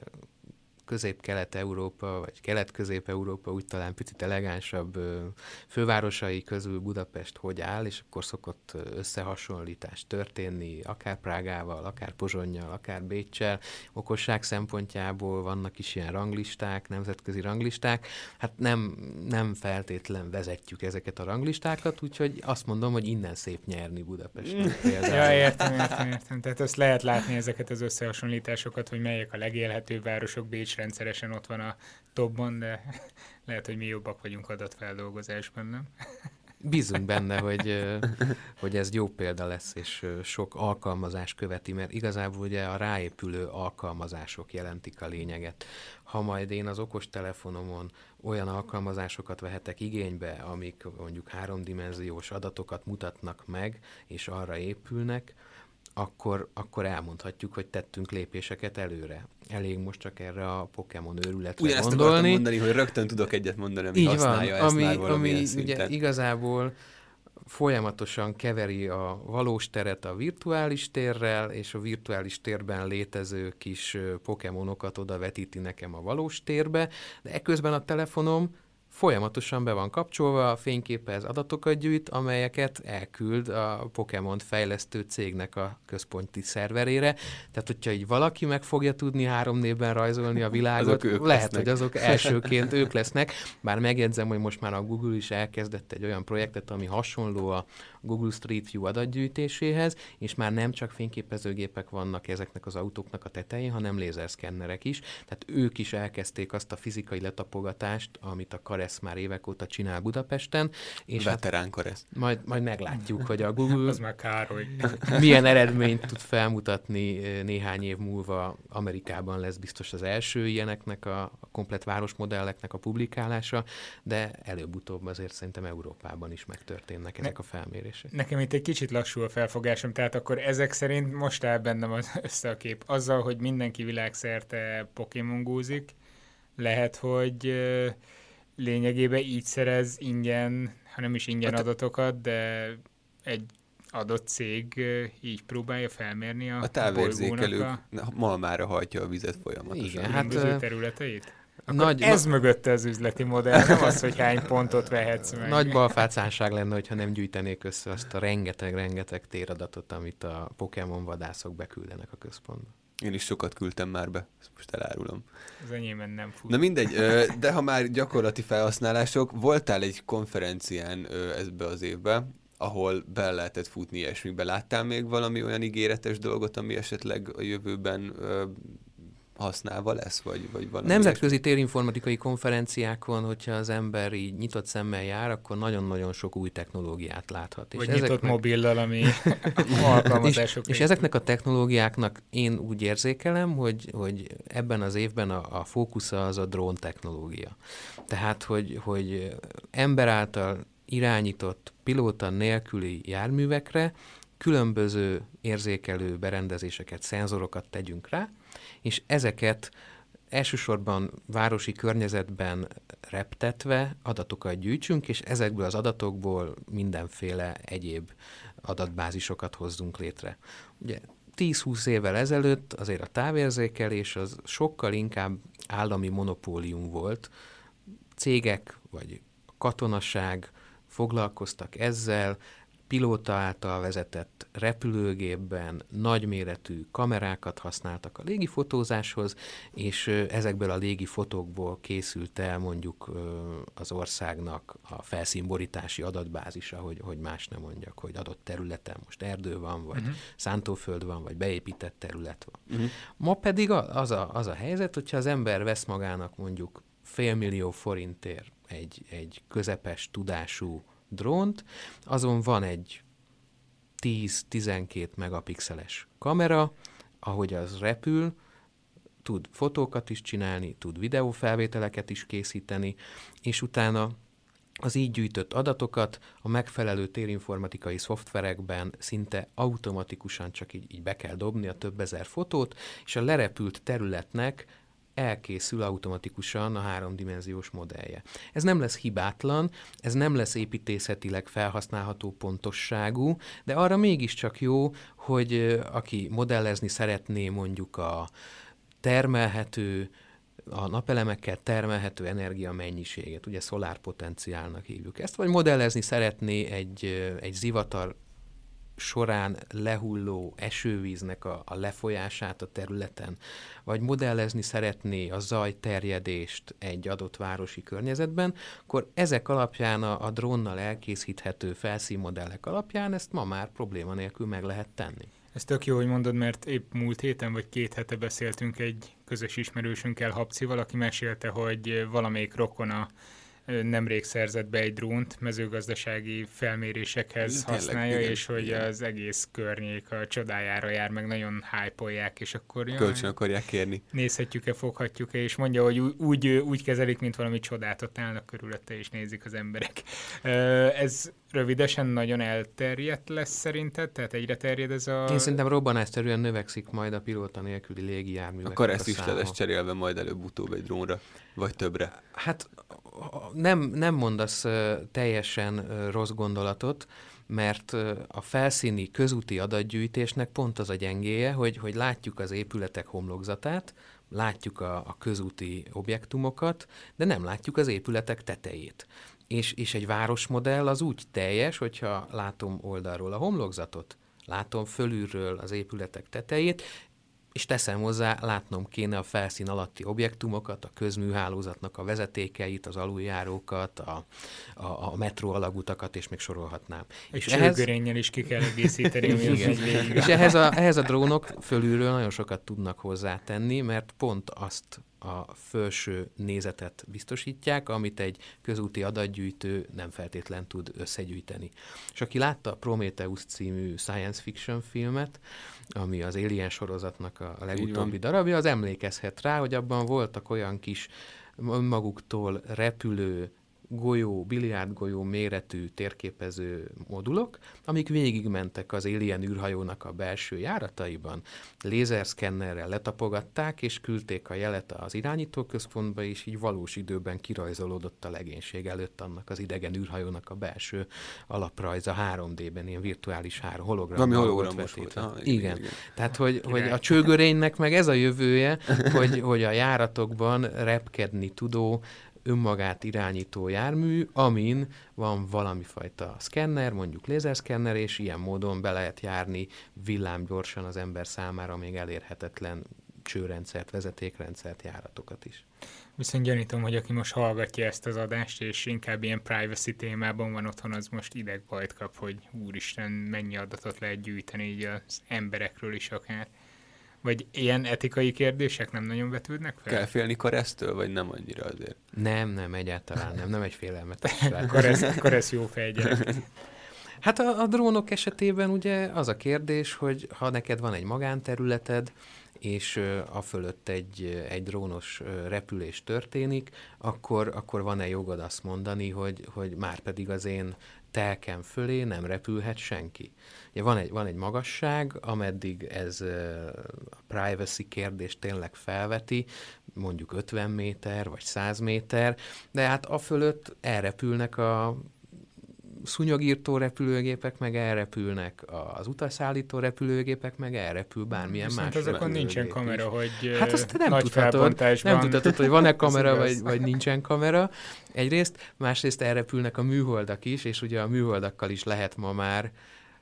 közép-kelet-európa, vagy kelet-közép-európa úgy talán picit elegánsabb fővárosai közül Budapest hogy áll, és akkor szokott összehasonlítás történni, akár Prágával, akár Pozsonnyal, akár Bécsel. Okosság szempontjából vannak is ilyen ranglisták, nemzetközi ranglisták. Hát nem, nem feltétlen vezetjük ezeket a ranglistákat, úgyhogy azt mondom, hogy innen szép nyerni Budapest. ja, értem, értem, értem. Tehát azt lehet látni ezeket az összehasonlításokat, hogy melyek a legélhetőbb városok Bécs rendszeresen ott van a topban, de lehet, hogy mi jobbak vagyunk adatfeldolgozásban, nem? Bízunk benne, hogy, hogy ez jó példa lesz, és sok alkalmazás követi, mert igazából ugye a ráépülő alkalmazások jelentik a lényeget. Ha majd én az okostelefonomon olyan alkalmazásokat vehetek igénybe, amik mondjuk háromdimenziós adatokat mutatnak meg, és arra épülnek, akkor, akkor elmondhatjuk, hogy tettünk lépéseket előre. Elég most csak erre a Pokémon őrületre Ugyanezt gondolni. mondani, hogy rögtön tudok egyet mondani, ami Így használja van, ezt ami, már ami ugye igazából folyamatosan keveri a valós teret a virtuális térrel, és a virtuális térben létező kis Pokémonokat oda vetíti nekem a valós térbe, de ekközben a telefonom folyamatosan be van kapcsolva, fényképez adatokat gyűjt, amelyeket elküld a Pokémon fejlesztő cégnek a központi szerverére. Tehát, hogyha így valaki meg fogja tudni három névben rajzolni a világot, lehet, lesznek. hogy azok elsőként ők lesznek. Bár megjegyzem, hogy most már a Google is elkezdett egy olyan projektet, ami hasonló a Google Street View adatgyűjtéséhez, és már nem csak fényképezőgépek vannak ezeknek az autóknak a tetején, hanem lézerszkennerek is. Tehát ők is elkezdték azt a fizikai letapogatást, amit a Karesz már évek óta csinál Budapesten. És Veterán hát Karesz. Majd, majd meglátjuk, hogy a Google Az már Károly. milyen eredményt tud felmutatni eh, néhány év múlva. Amerikában lesz biztos az első ilyeneknek, a, a komplet városmodelleknek a publikálása, de előbb-utóbb azért szerintem Európában is megtörténnek ezek a felmérések kérdések. Nekem itt egy kicsit lassú a felfogásom, tehát akkor ezek szerint most áll bennem az össze a kép. Azzal, hogy mindenki világszerte Pokémon gúzik, lehet, hogy lényegében így szerez ingyen, ha nem is ingyen hát, adatokat, de egy adott cég így próbálja felmérni a A távérzékelők a... malmára hajtja a vizet folyamatosan. Igen, hát, területeit? Akkor nagy, ez na... mögötte az üzleti modell, nem az, hogy hány pontot vehetsz meg. Nagy balfácánság lenne, hogyha nem gyűjtenék össze azt a rengeteg-rengeteg téradatot, amit a Pokémon vadászok beküldenek a központba. Én is sokat küldtem már be, ezt most elárulom. Az enyémen nem fut. Na mindegy, de ha már gyakorlati felhasználások, voltál egy konferencián ebbe az évbe, ahol be lehetett futni ilyesmibe. Láttál még valami olyan ígéretes dolgot, ami esetleg a jövőben használva lesz, vagy, vagy valami Nemzetközi térinformatikai konferenciákon, hogyha az ember így nyitott szemmel jár, akkor nagyon-nagyon sok új technológiát láthat. Vagy és nyitott ezeknek... mobillal, ami alkalmazások. És, és ezeknek a technológiáknak én úgy érzékelem, hogy, hogy ebben az évben a, a fókusza az a drón technológia. Tehát, hogy, hogy ember által irányított pilóta nélküli járművekre különböző érzékelő berendezéseket, szenzorokat tegyünk rá, és ezeket elsősorban városi környezetben reptetve adatokat gyűjtsünk, és ezekből az adatokból mindenféle egyéb adatbázisokat hozzunk létre. Ugye 10-20 évvel ezelőtt azért a távérzékelés az sokkal inkább állami monopólium volt. Cégek vagy katonaság foglalkoztak ezzel, pilóta által vezetett repülőgépben nagyméretű kamerákat használtak a légifotózáshoz, és ezekből a légifotókból készült el mondjuk az országnak a felszínborítási adatbázisa, hogy, hogy más nem mondjak, hogy adott területen most erdő van, vagy uh-huh. szántóföld van, vagy beépített terület van. Uh-huh. Ma pedig az a, az a helyzet, hogyha az ember vesz magának mondjuk félmillió forintért egy, egy közepes tudású drónt, azon van egy 10-12 megapixeles kamera, ahogy az repül, tud fotókat is csinálni, tud videófelvételeket is készíteni, és utána az így gyűjtött adatokat a megfelelő térinformatikai szoftverekben szinte automatikusan csak így, így be kell dobni a több ezer fotót, és a lerepült területnek elkészül automatikusan a háromdimenziós modellje. Ez nem lesz hibátlan, ez nem lesz építészetileg felhasználható pontosságú, de arra mégiscsak jó, hogy aki modellezni szeretné mondjuk a termelhető, a napelemekkel termelhető energia mennyiséget, ugye szolárpotenciálnak hívjuk ezt, vagy modellezni szeretné egy, egy zivatar során lehulló esővíznek a, a lefolyását a területen, vagy modellezni szeretné a zaj terjedést egy adott városi környezetben, akkor ezek alapján a, a drónnal elkészíthető felszínmodellek alapján ezt ma már probléma nélkül meg lehet tenni. Ez tök jó, hogy mondod, mert épp múlt héten vagy két hete beszéltünk egy közös ismerősünkkel, Habcival, aki mesélte, hogy valamelyik rokona nemrég szerzett be egy drónt mezőgazdasági felmérésekhez Tényleg, használja, igen, és hogy igen. az egész környék a csodájára jár, meg nagyon hype és akkor... Jaj, Kölcsön akarják kérni. Nézhetjük-e, foghatjuk-e, és mondja, hogy úgy, úgy kezelik, mint valami csodát, ott állnak körülötte, és nézik az emberek. Ez rövidesen nagyon elterjedt lesz szerinted? Tehát egyre terjed ez a... Én szerintem robbanásszerűen növekszik majd a pilóta nélküli légijárművek. Akkor ezt is le lesz cserélve majd előbb-utóbb egy drónra, vagy többre. Hát nem, nem mondasz teljesen rossz gondolatot, mert a felszíni közúti adatgyűjtésnek pont az a gyengéje, hogy, hogy látjuk az épületek homlokzatát, látjuk a, a közúti objektumokat, de nem látjuk az épületek tetejét. És, és egy városmodell az úgy teljes, hogyha látom oldalról a homlokzatot, látom fölülről az épületek tetejét, és teszem hozzá, látnom kéne a felszín alatti objektumokat, a közműhálózatnak a vezetékeit, az aluljárókat, a, a, a metró alagutakat, és még sorolhatnám. És, és ehhez... is ki kell egészíteni, Igen. És ehhez a, ehhez a drónok fölülről nagyon sokat tudnak hozzátenni, mert pont azt a felső nézetet biztosítják, amit egy közúti adatgyűjtő nem feltétlen tud összegyűjteni. És aki látta a Prometheus című science fiction filmet, ami az Alien sorozatnak a legutóbbi darabja, az emlékezhet rá, hogy abban voltak olyan kis maguktól repülő golyó, biliárdgolyó méretű térképező modulok, amik végigmentek az Alien űrhajónak a belső járataiban, lézerszkennerrel letapogatták, és küldték a jelet az irányítóközpontba, és így valós időben kirajzolódott a legénység előtt annak az idegen űrhajónak a belső alaprajza 3D-ben, ilyen virtuális három hologram. Ami hologramos volt. Ha, igen, igen. igen. Tehát, hogy, hogy a csőgörénynek meg ez a jövője, hogy, hogy a járatokban repkedni tudó önmagát irányító jármű, amin van valami fajta szkenner, mondjuk lézerszkenner, és ilyen módon be lehet járni villámgyorsan az ember számára még elérhetetlen csőrendszert, vezetékrendszert, járatokat is. Viszont gyanítom, hogy aki most hallgatja ezt az adást, és inkább ilyen privacy témában van otthon, az most idegbajt kap, hogy úristen, mennyi adatot lehet gyűjteni így az emberekről is akár. Vagy ilyen etikai kérdések nem nagyon vetődnek fel? Kell félni Karesztől, vagy nem annyira azért? Nem, nem, egyáltalán nem. Nem egy félelmetes Karesz, Karesz jó fejgyerek. Hát a, a drónok esetében ugye az a kérdés, hogy ha neked van egy magánterületed, és a fölött egy, egy drónos repülés történik, akkor, akkor van-e jogod azt mondani, hogy, hogy már pedig az én telkem fölé nem repülhet senki. Ugye van egy, van egy magasság, ameddig ez a privacy kérdést tényleg felveti, mondjuk 50 méter vagy 100 méter, de hát a fölött elrepülnek a szúnyogírtó repülőgépek meg elrepülnek, az utasszállító repülőgépek meg elrepül bármilyen Viszont más azokon nincsen kamera, hogy Hát azt nem nagy tudhatod, nem tudhatod, hogy van-e kamera, vagy, vagy nincsen kamera. Egyrészt, másrészt elrepülnek a műholdak is, és ugye a műholdakkal is lehet ma már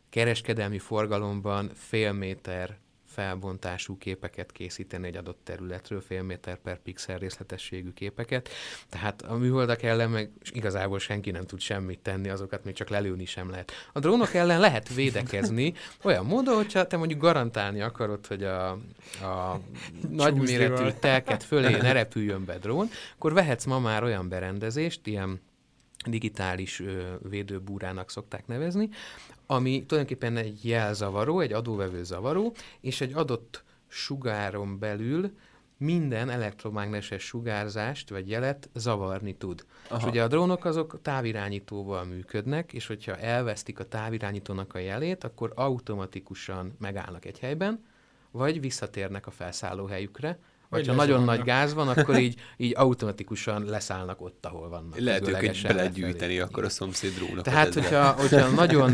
kereskedelmi forgalomban fél méter felbontású képeket készíteni egy adott területről, fél méter per pixel részletességű képeket. Tehát a műholdak ellen meg igazából senki nem tud semmit tenni, azokat még csak lelőni sem lehet. A drónok ellen lehet védekezni olyan módon, hogyha te mondjuk garantálni akarod, hogy a, a nagyméretű telket fölé ne repüljön be drón, akkor vehetsz ma már olyan berendezést, ilyen digitális ö, védőbúrának szokták nevezni, ami tulajdonképpen egy jelzavaró, egy adóvevő zavaró, és egy adott sugáron belül minden elektromágneses sugárzást vagy jelet zavarni tud. Aha. És ugye a drónok azok távirányítóval működnek, és hogyha elvesztik a távirányítónak a jelét, akkor automatikusan megállnak egy helyben, vagy visszatérnek a felszállóhelyükre, vagy ha nagyon nagy gáz van, akkor így, így automatikusan leszállnak ott, ahol vannak. Lehet őket belegyűjteni akkor a szomszéd drónokat. Tehát, hogyha, hogyha nagyon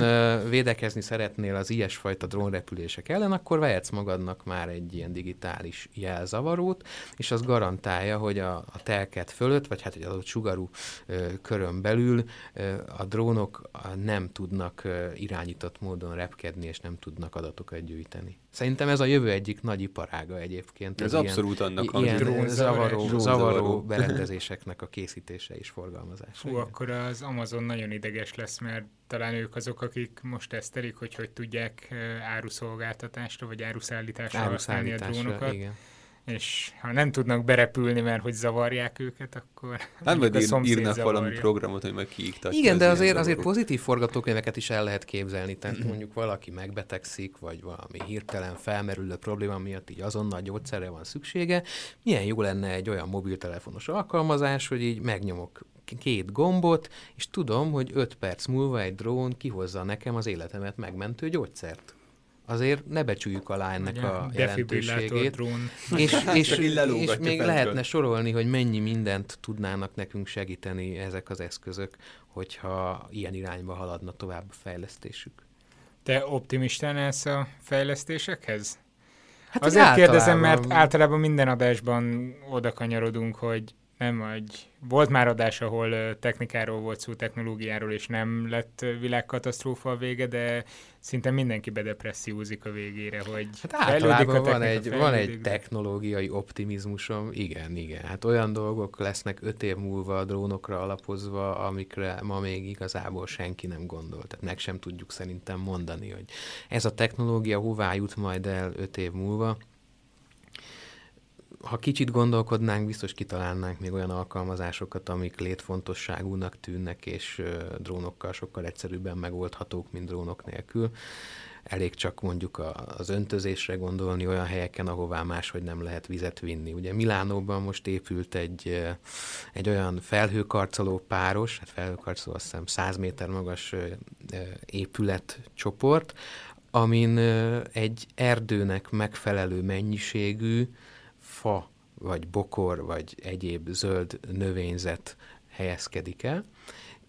védekezni szeretnél az ilyesfajta drónrepülések ellen, akkor vehetsz magadnak már egy ilyen digitális jelzavarót, és az garantálja, hogy a, a telket fölött, vagy hát egy adott sugarú ö, körön belül ö, a drónok nem tudnak ö, irányított módon repkedni, és nem tudnak adatokat gyűjteni. Szerintem ez a jövő egyik nagy iparága egyébként. Ez abszolút ilyen, annak ilyen drón zavaró, drón zavaró berendezéseknek a készítése és forgalmazása. Fú, akkor az Amazon nagyon ideges lesz, mert talán ők azok, akik most tesztelik, hogy hogy tudják áruszolgáltatásra vagy áruszállításra, áruszállításra használni a drónokat. Igen és ha nem tudnak berepülni, mert hogy zavarják őket, akkor nem vagy ír, írnak zavarja. valami programot, hogy meg kiiktatja. Igen, de azért, azért pozitív forgatókönyveket is el lehet képzelni. Tehát mm-hmm. mondjuk valaki megbetegszik, vagy valami hirtelen felmerülő probléma miatt így azonnal gyógyszerre van szüksége. Milyen jó lenne egy olyan mobiltelefonos alkalmazás, hogy így megnyomok két gombot, és tudom, hogy öt perc múlva egy drón kihozza nekem az életemet megmentő gyógyszert azért ne becsüljük alá ennek Ugye, a jelentőségét. És, és, és még lehetne sorolni, hogy mennyi mindent tudnának nekünk segíteni ezek az eszközök, hogyha ilyen irányba haladna tovább a fejlesztésük. Te optimistán állsz a fejlesztésekhez? Hát Azért általában... kérdezem, mert általában minden adásban oda kanyarodunk, hogy nem, egy, volt már adás, ahol technikáról volt szó, technológiáról, és nem lett világkatasztrófa a vége, de szinte mindenki bedepressziózik a végére, hogy hát általában a van egy, van egy technológiai optimizmusom, igen, igen. Hát olyan dolgok lesznek öt év múlva a drónokra alapozva, amikre ma még igazából senki nem gondol. Tehát meg sem tudjuk szerintem mondani, hogy ez a technológia hová jut majd el öt év múlva ha kicsit gondolkodnánk, biztos kitalálnánk még olyan alkalmazásokat, amik létfontosságúnak tűnnek, és drónokkal sokkal egyszerűbben megoldhatók, mint drónok nélkül. Elég csak mondjuk az öntözésre gondolni olyan helyeken, ahová máshogy nem lehet vizet vinni. Ugye Milánóban most épült egy, egy olyan felhőkarcoló páros, hát felhőkarcoló azt hiszem 100 méter magas épületcsoport, amin egy erdőnek megfelelő mennyiségű fa, vagy bokor, vagy egyéb zöld növényzet helyezkedik el,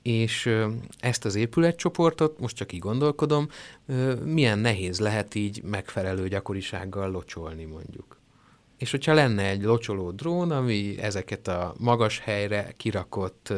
és ezt az épületcsoportot, most csak így gondolkodom, milyen nehéz lehet így megfelelő gyakorisággal locsolni mondjuk. És hogyha lenne egy locsoló drón, ami ezeket a magas helyre kirakott,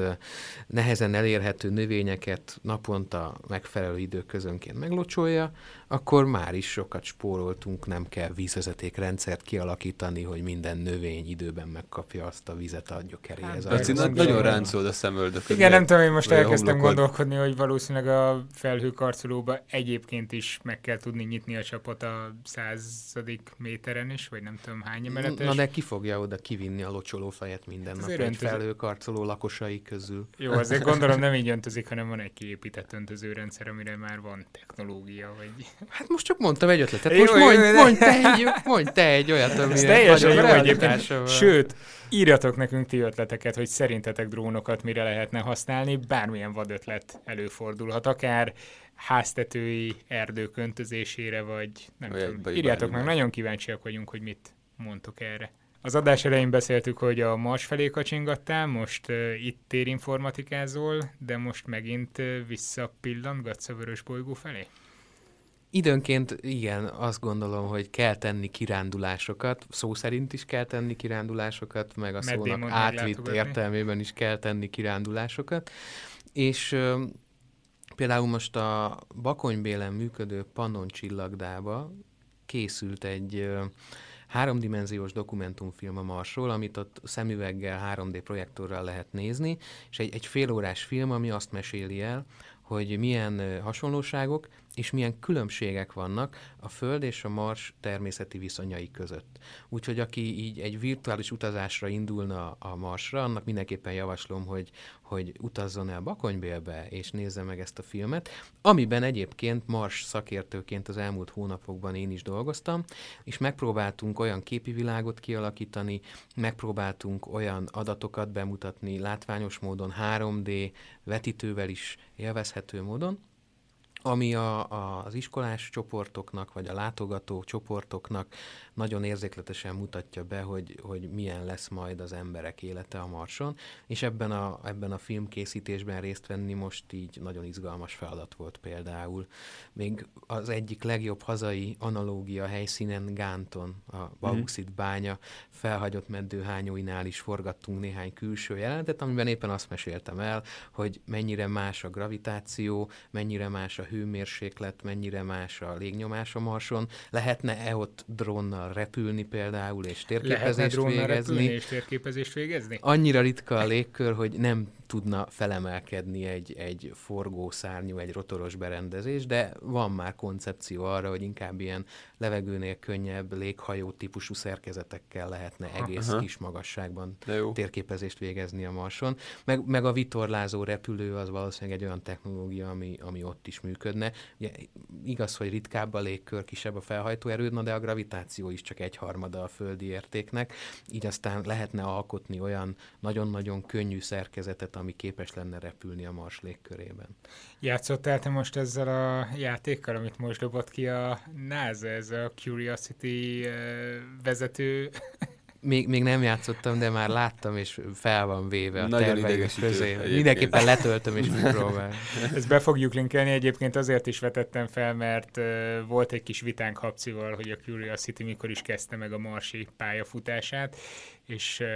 nehezen elérhető növényeket naponta megfelelő időközönként meglocsolja, akkor már is sokat spóroltunk, nem kell vízvezetékrendszert kialakítani, hogy minden növény időben megkapja azt a vizet a gyökeréhez. Hát, Laci, nagyon ráncolod a szemöldököt. Igen, nem tudom, én most elkezdtem gondolkodni, hogy valószínűleg a felhőkarcolóba egyébként is meg kell tudni nyitni a csapot a századik méteren is, vagy nem tudom hány emeletes. Na de ki fogja oda kivinni a locsolófejet minden nap egy felhőkarcoló lakosai közül? Jó, azért gondolom nem így öntözik, hanem van egy kiépített öntözőrendszer, amire már van technológia, vagy... Hát most csak mondtam egy ötletet. Most jó, mondj, jó, mondj, te egy, mondj te egy olyat, ami teljesen jó egyébként. Sőt, írjatok nekünk ti ötleteket, hogy szerintetek drónokat mire lehetne használni. Bármilyen vad ötlet előfordulhat, akár háztetői erdők öntözésére, vagy nem vagy, tudom. Vagy Írjátok meg, nagyon kíváncsiak vagyunk, hogy mit mondtok erre. Az adás elején beszéltük, hogy a Mars felé kacsingattál, most uh, itt térinformatikázol, de most megint uh, visszapillantgatsz a vörös bolygó felé? Időnként igen, azt gondolom, hogy kell tenni kirándulásokat, szó szerint is kell tenni kirándulásokat, meg a Meddé szónak átvitt értelmében is kell tenni kirándulásokat. És ö, például most a Bakonybélen működő Pannon csillagdába készült egy ö, háromdimenziós dokumentumfilm a Marsról, amit ott szemüveggel, 3D projektorral lehet nézni, és egy, egy félórás film, ami azt meséli el, hogy milyen hasonlóságok és milyen különbségek vannak a Föld és a Mars természeti viszonyai között. Úgyhogy aki így egy virtuális utazásra indulna a Marsra, annak mindenképpen javaslom, hogy, hogy utazzon el Bakonybélbe, és nézze meg ezt a filmet, amiben egyébként Mars szakértőként az elmúlt hónapokban én is dolgoztam, és megpróbáltunk olyan képi világot kialakítani, megpróbáltunk olyan adatokat bemutatni látványos módon, 3D vetítővel is élvezhető módon, ami a, a, az iskolás csoportoknak, vagy a látogató csoportoknak nagyon érzékletesen mutatja be, hogy, hogy milyen lesz majd az emberek élete a Marson, és ebben a, ebben a filmkészítésben részt venni most így nagyon izgalmas feladat volt például. Még az egyik legjobb hazai analógia helyszínen Gánton, a mhm. bauxit bánya felhagyott meddőhányóinál is forgattunk néhány külső jelentet, amiben éppen azt meséltem el, hogy mennyire más a gravitáció, mennyire más a hőmérséklet, mennyire más a légnyomás a Marson, lehetne-e ott drónnal repülni például, és térképezést lehetne végezni? és térképezést végezni? Annyira ritka a légkör, hogy nem tudna felemelkedni egy, egy forgószárnyú, egy rotoros berendezés, de van már koncepció arra, hogy inkább ilyen levegőnél könnyebb léghajó típusú szerkezetekkel lehetne egész Aha. kis magasságban térképezést végezni a Marson. Meg, meg a vitorlázó repülő az valószínűleg egy olyan technológia, ami, ami ott is működne. Ugye, igaz, hogy ritkább a légkör, kisebb a felhajtó erőd, de a gravitáció is csak egy harmada a földi értéknek, így aztán lehetne alkotni olyan nagyon-nagyon könnyű szerkezetet, ami képes lenne repülni a Mars légkörében. Játszottál te most ezzel a játékkal, amit most dobott ki a NASA, ez a Curiosity vezető még, még nem játszottam, de már láttam, és fel van véve a terveim közé. Mindenképpen letöltöm, és megpróbálom. Ezt be fogjuk linkelni, egyébként azért is vetettem fel, mert uh, volt egy kis vitánk Habcival, hogy a Curiosity mikor is kezdte meg a marsi pályafutását, és uh,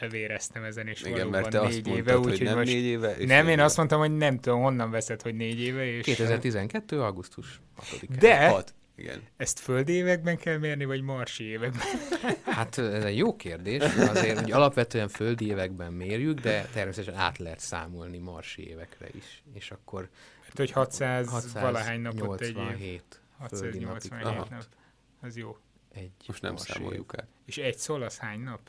elvéreztem ezen, és Igen, valóban mert te négy azt éve. Mondtad, úgy, hogy nem most négy éve? És nem, én azt mondtam, hogy nem tudom, honnan veszed, hogy négy éve. És 2012. augusztus 6 De, 6. Igen. Ezt földi években kell mérni, vagy marsi években? Hát ez egy jó kérdés. Azért, hogy alapvetően földi években mérjük, de természetesen át lehet számolni marsi évekre is. És akkor... Hát, hogy 600, 600 valahány napot egy év. 687 nap. Az jó. Egy Most nem számoljuk el. És egy szól az hány nap?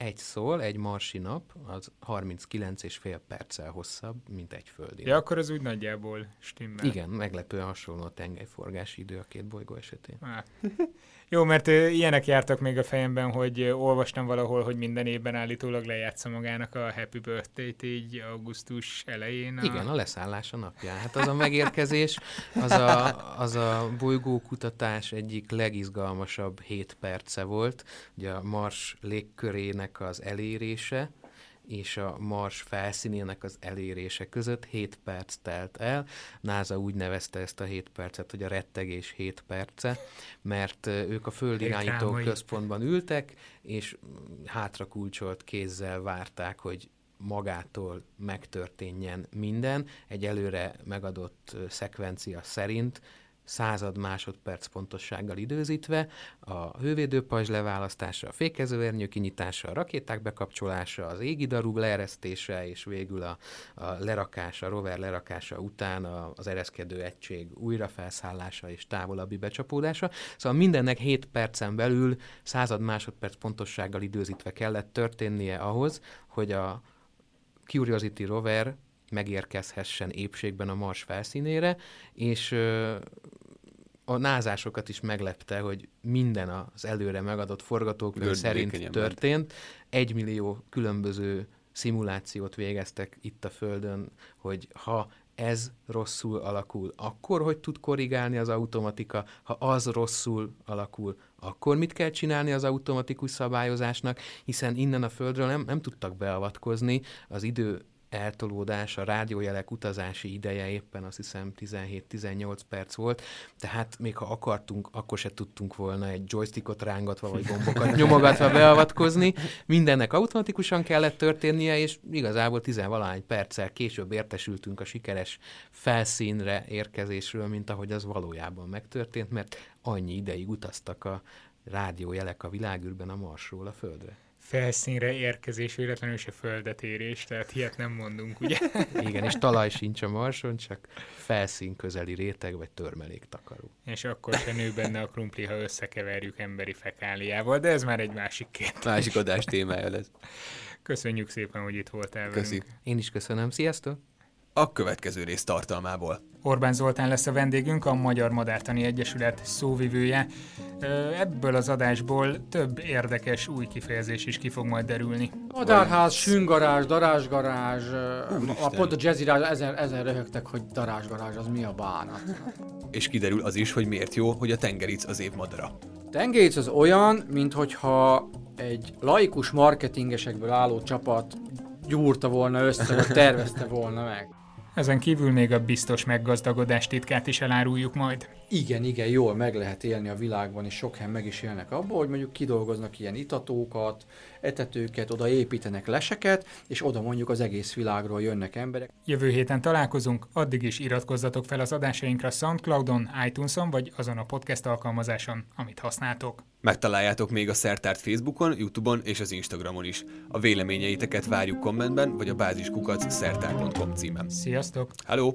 Egy szól, egy marsi nap, az 39 és fél perccel hosszabb, mint egy földi. Ja, akkor az úgy nagyjából stimmel. Igen, meglepően hasonló a tengelyforgási idő a két bolygó esetén. Jó, mert ilyenek jártak még a fejemben, hogy olvastam valahol, hogy minden évben állítólag lejátsza magának a Happy Birthday-t így augusztus elején. A... Igen, a leszállás a napja. Hát az a megérkezés, az a, az a bolygókutatás egyik legizgalmasabb hét perce volt. Ugye a Mars légkörének az elérése, és a Mars felszínének az elérése között 7 perc telt el. NASA úgy nevezte ezt a 7 percet, hogy a rettegés 7 perce, mert ők a földirányító központban ültek, és hátra kulcsolt kézzel várták, hogy magától megtörténjen minden, egy előre megadott szekvencia szerint, század másodperc pontossággal időzítve, a hővédőpajzs leválasztása, a fékezőernyő kinyitása, a rakéták bekapcsolása, az égidarú leeresztése, és végül a, a lerakása, a rover lerakása után a, az ereszkedő egység újrafelszállása és távolabbi becsapódása. Szóval mindennek 7 percen belül század másodperc pontossággal időzítve kellett történnie ahhoz, hogy a Curiosity rover megérkezhessen épségben a Mars felszínére, és a názásokat is meglepte, hogy minden az előre megadott forgatókönyv szerint történt. Egy millió különböző szimulációt végeztek itt a Földön, hogy ha ez rosszul alakul, akkor hogy tud korrigálni az automatika, ha az rosszul alakul, akkor mit kell csinálni az automatikus szabályozásnak, hiszen innen a Földről nem, nem tudtak beavatkozni, az idő eltolódás, a rádiójelek utazási ideje éppen azt hiszem 17-18 perc volt, tehát még ha akartunk, akkor se tudtunk volna egy joystickot rángatva vagy gombokat nyomogatva beavatkozni. Mindennek automatikusan kellett történnie, és igazából tizenvalány perccel később értesültünk a sikeres felszínre érkezésről, mint ahogy az valójában megtörtént, mert annyi ideig utaztak a rádiójelek a világűrben a Marsról a Földre felszínre érkezés, véletlenül se földet érés, tehát ilyet nem mondunk, ugye? Igen, és talaj sincs a Marson, csak felszín közeli réteg vagy törmelék takaró. És akkor se nő benne a krumpli, ha összekeverjük emberi fekáliával, de ez már egy másik két. Másik adás témája lesz. Köszönjük szépen, hogy itt voltál Köszi. velünk. Én is köszönöm, sziasztok! A következő rész tartalmából. Orbán Zoltán lesz a vendégünk, a Magyar Madártani Egyesület szóvivője. Ebből az adásból több érdekes új kifejezés is ki fog majd derülni. Madárház, süngarázs, darázsgarázs, a pont a jazzirázs ezen, ezen röhögtek, hogy darázsgarázs, az mi a bánat. És kiderül az is, hogy miért jó, hogy a tengeric az év madara. Tengeric az olyan, mintha egy laikus marketingesekből álló csapat gyúrta volna össze, vagy tervezte volna meg. Ezen kívül még a biztos meggazdagodás titkát is eláruljuk majd. Igen, igen, jól meg lehet élni a világban, és sok helyen meg is élnek abból, hogy mondjuk kidolgoznak ilyen itatókat, etetőket, oda építenek leseket, és oda mondjuk az egész világról jönnek emberek. Jövő héten találkozunk, addig is iratkozzatok fel az adásainkra Soundcloudon, iTunes-on, vagy azon a podcast alkalmazáson, amit használtok. Megtaláljátok még a Szertárt Facebookon, Youtube-on és az Instagramon is. A véleményeiteket várjuk kommentben, vagy a báziskukac szertár.com címen. Sziasztok! Hello!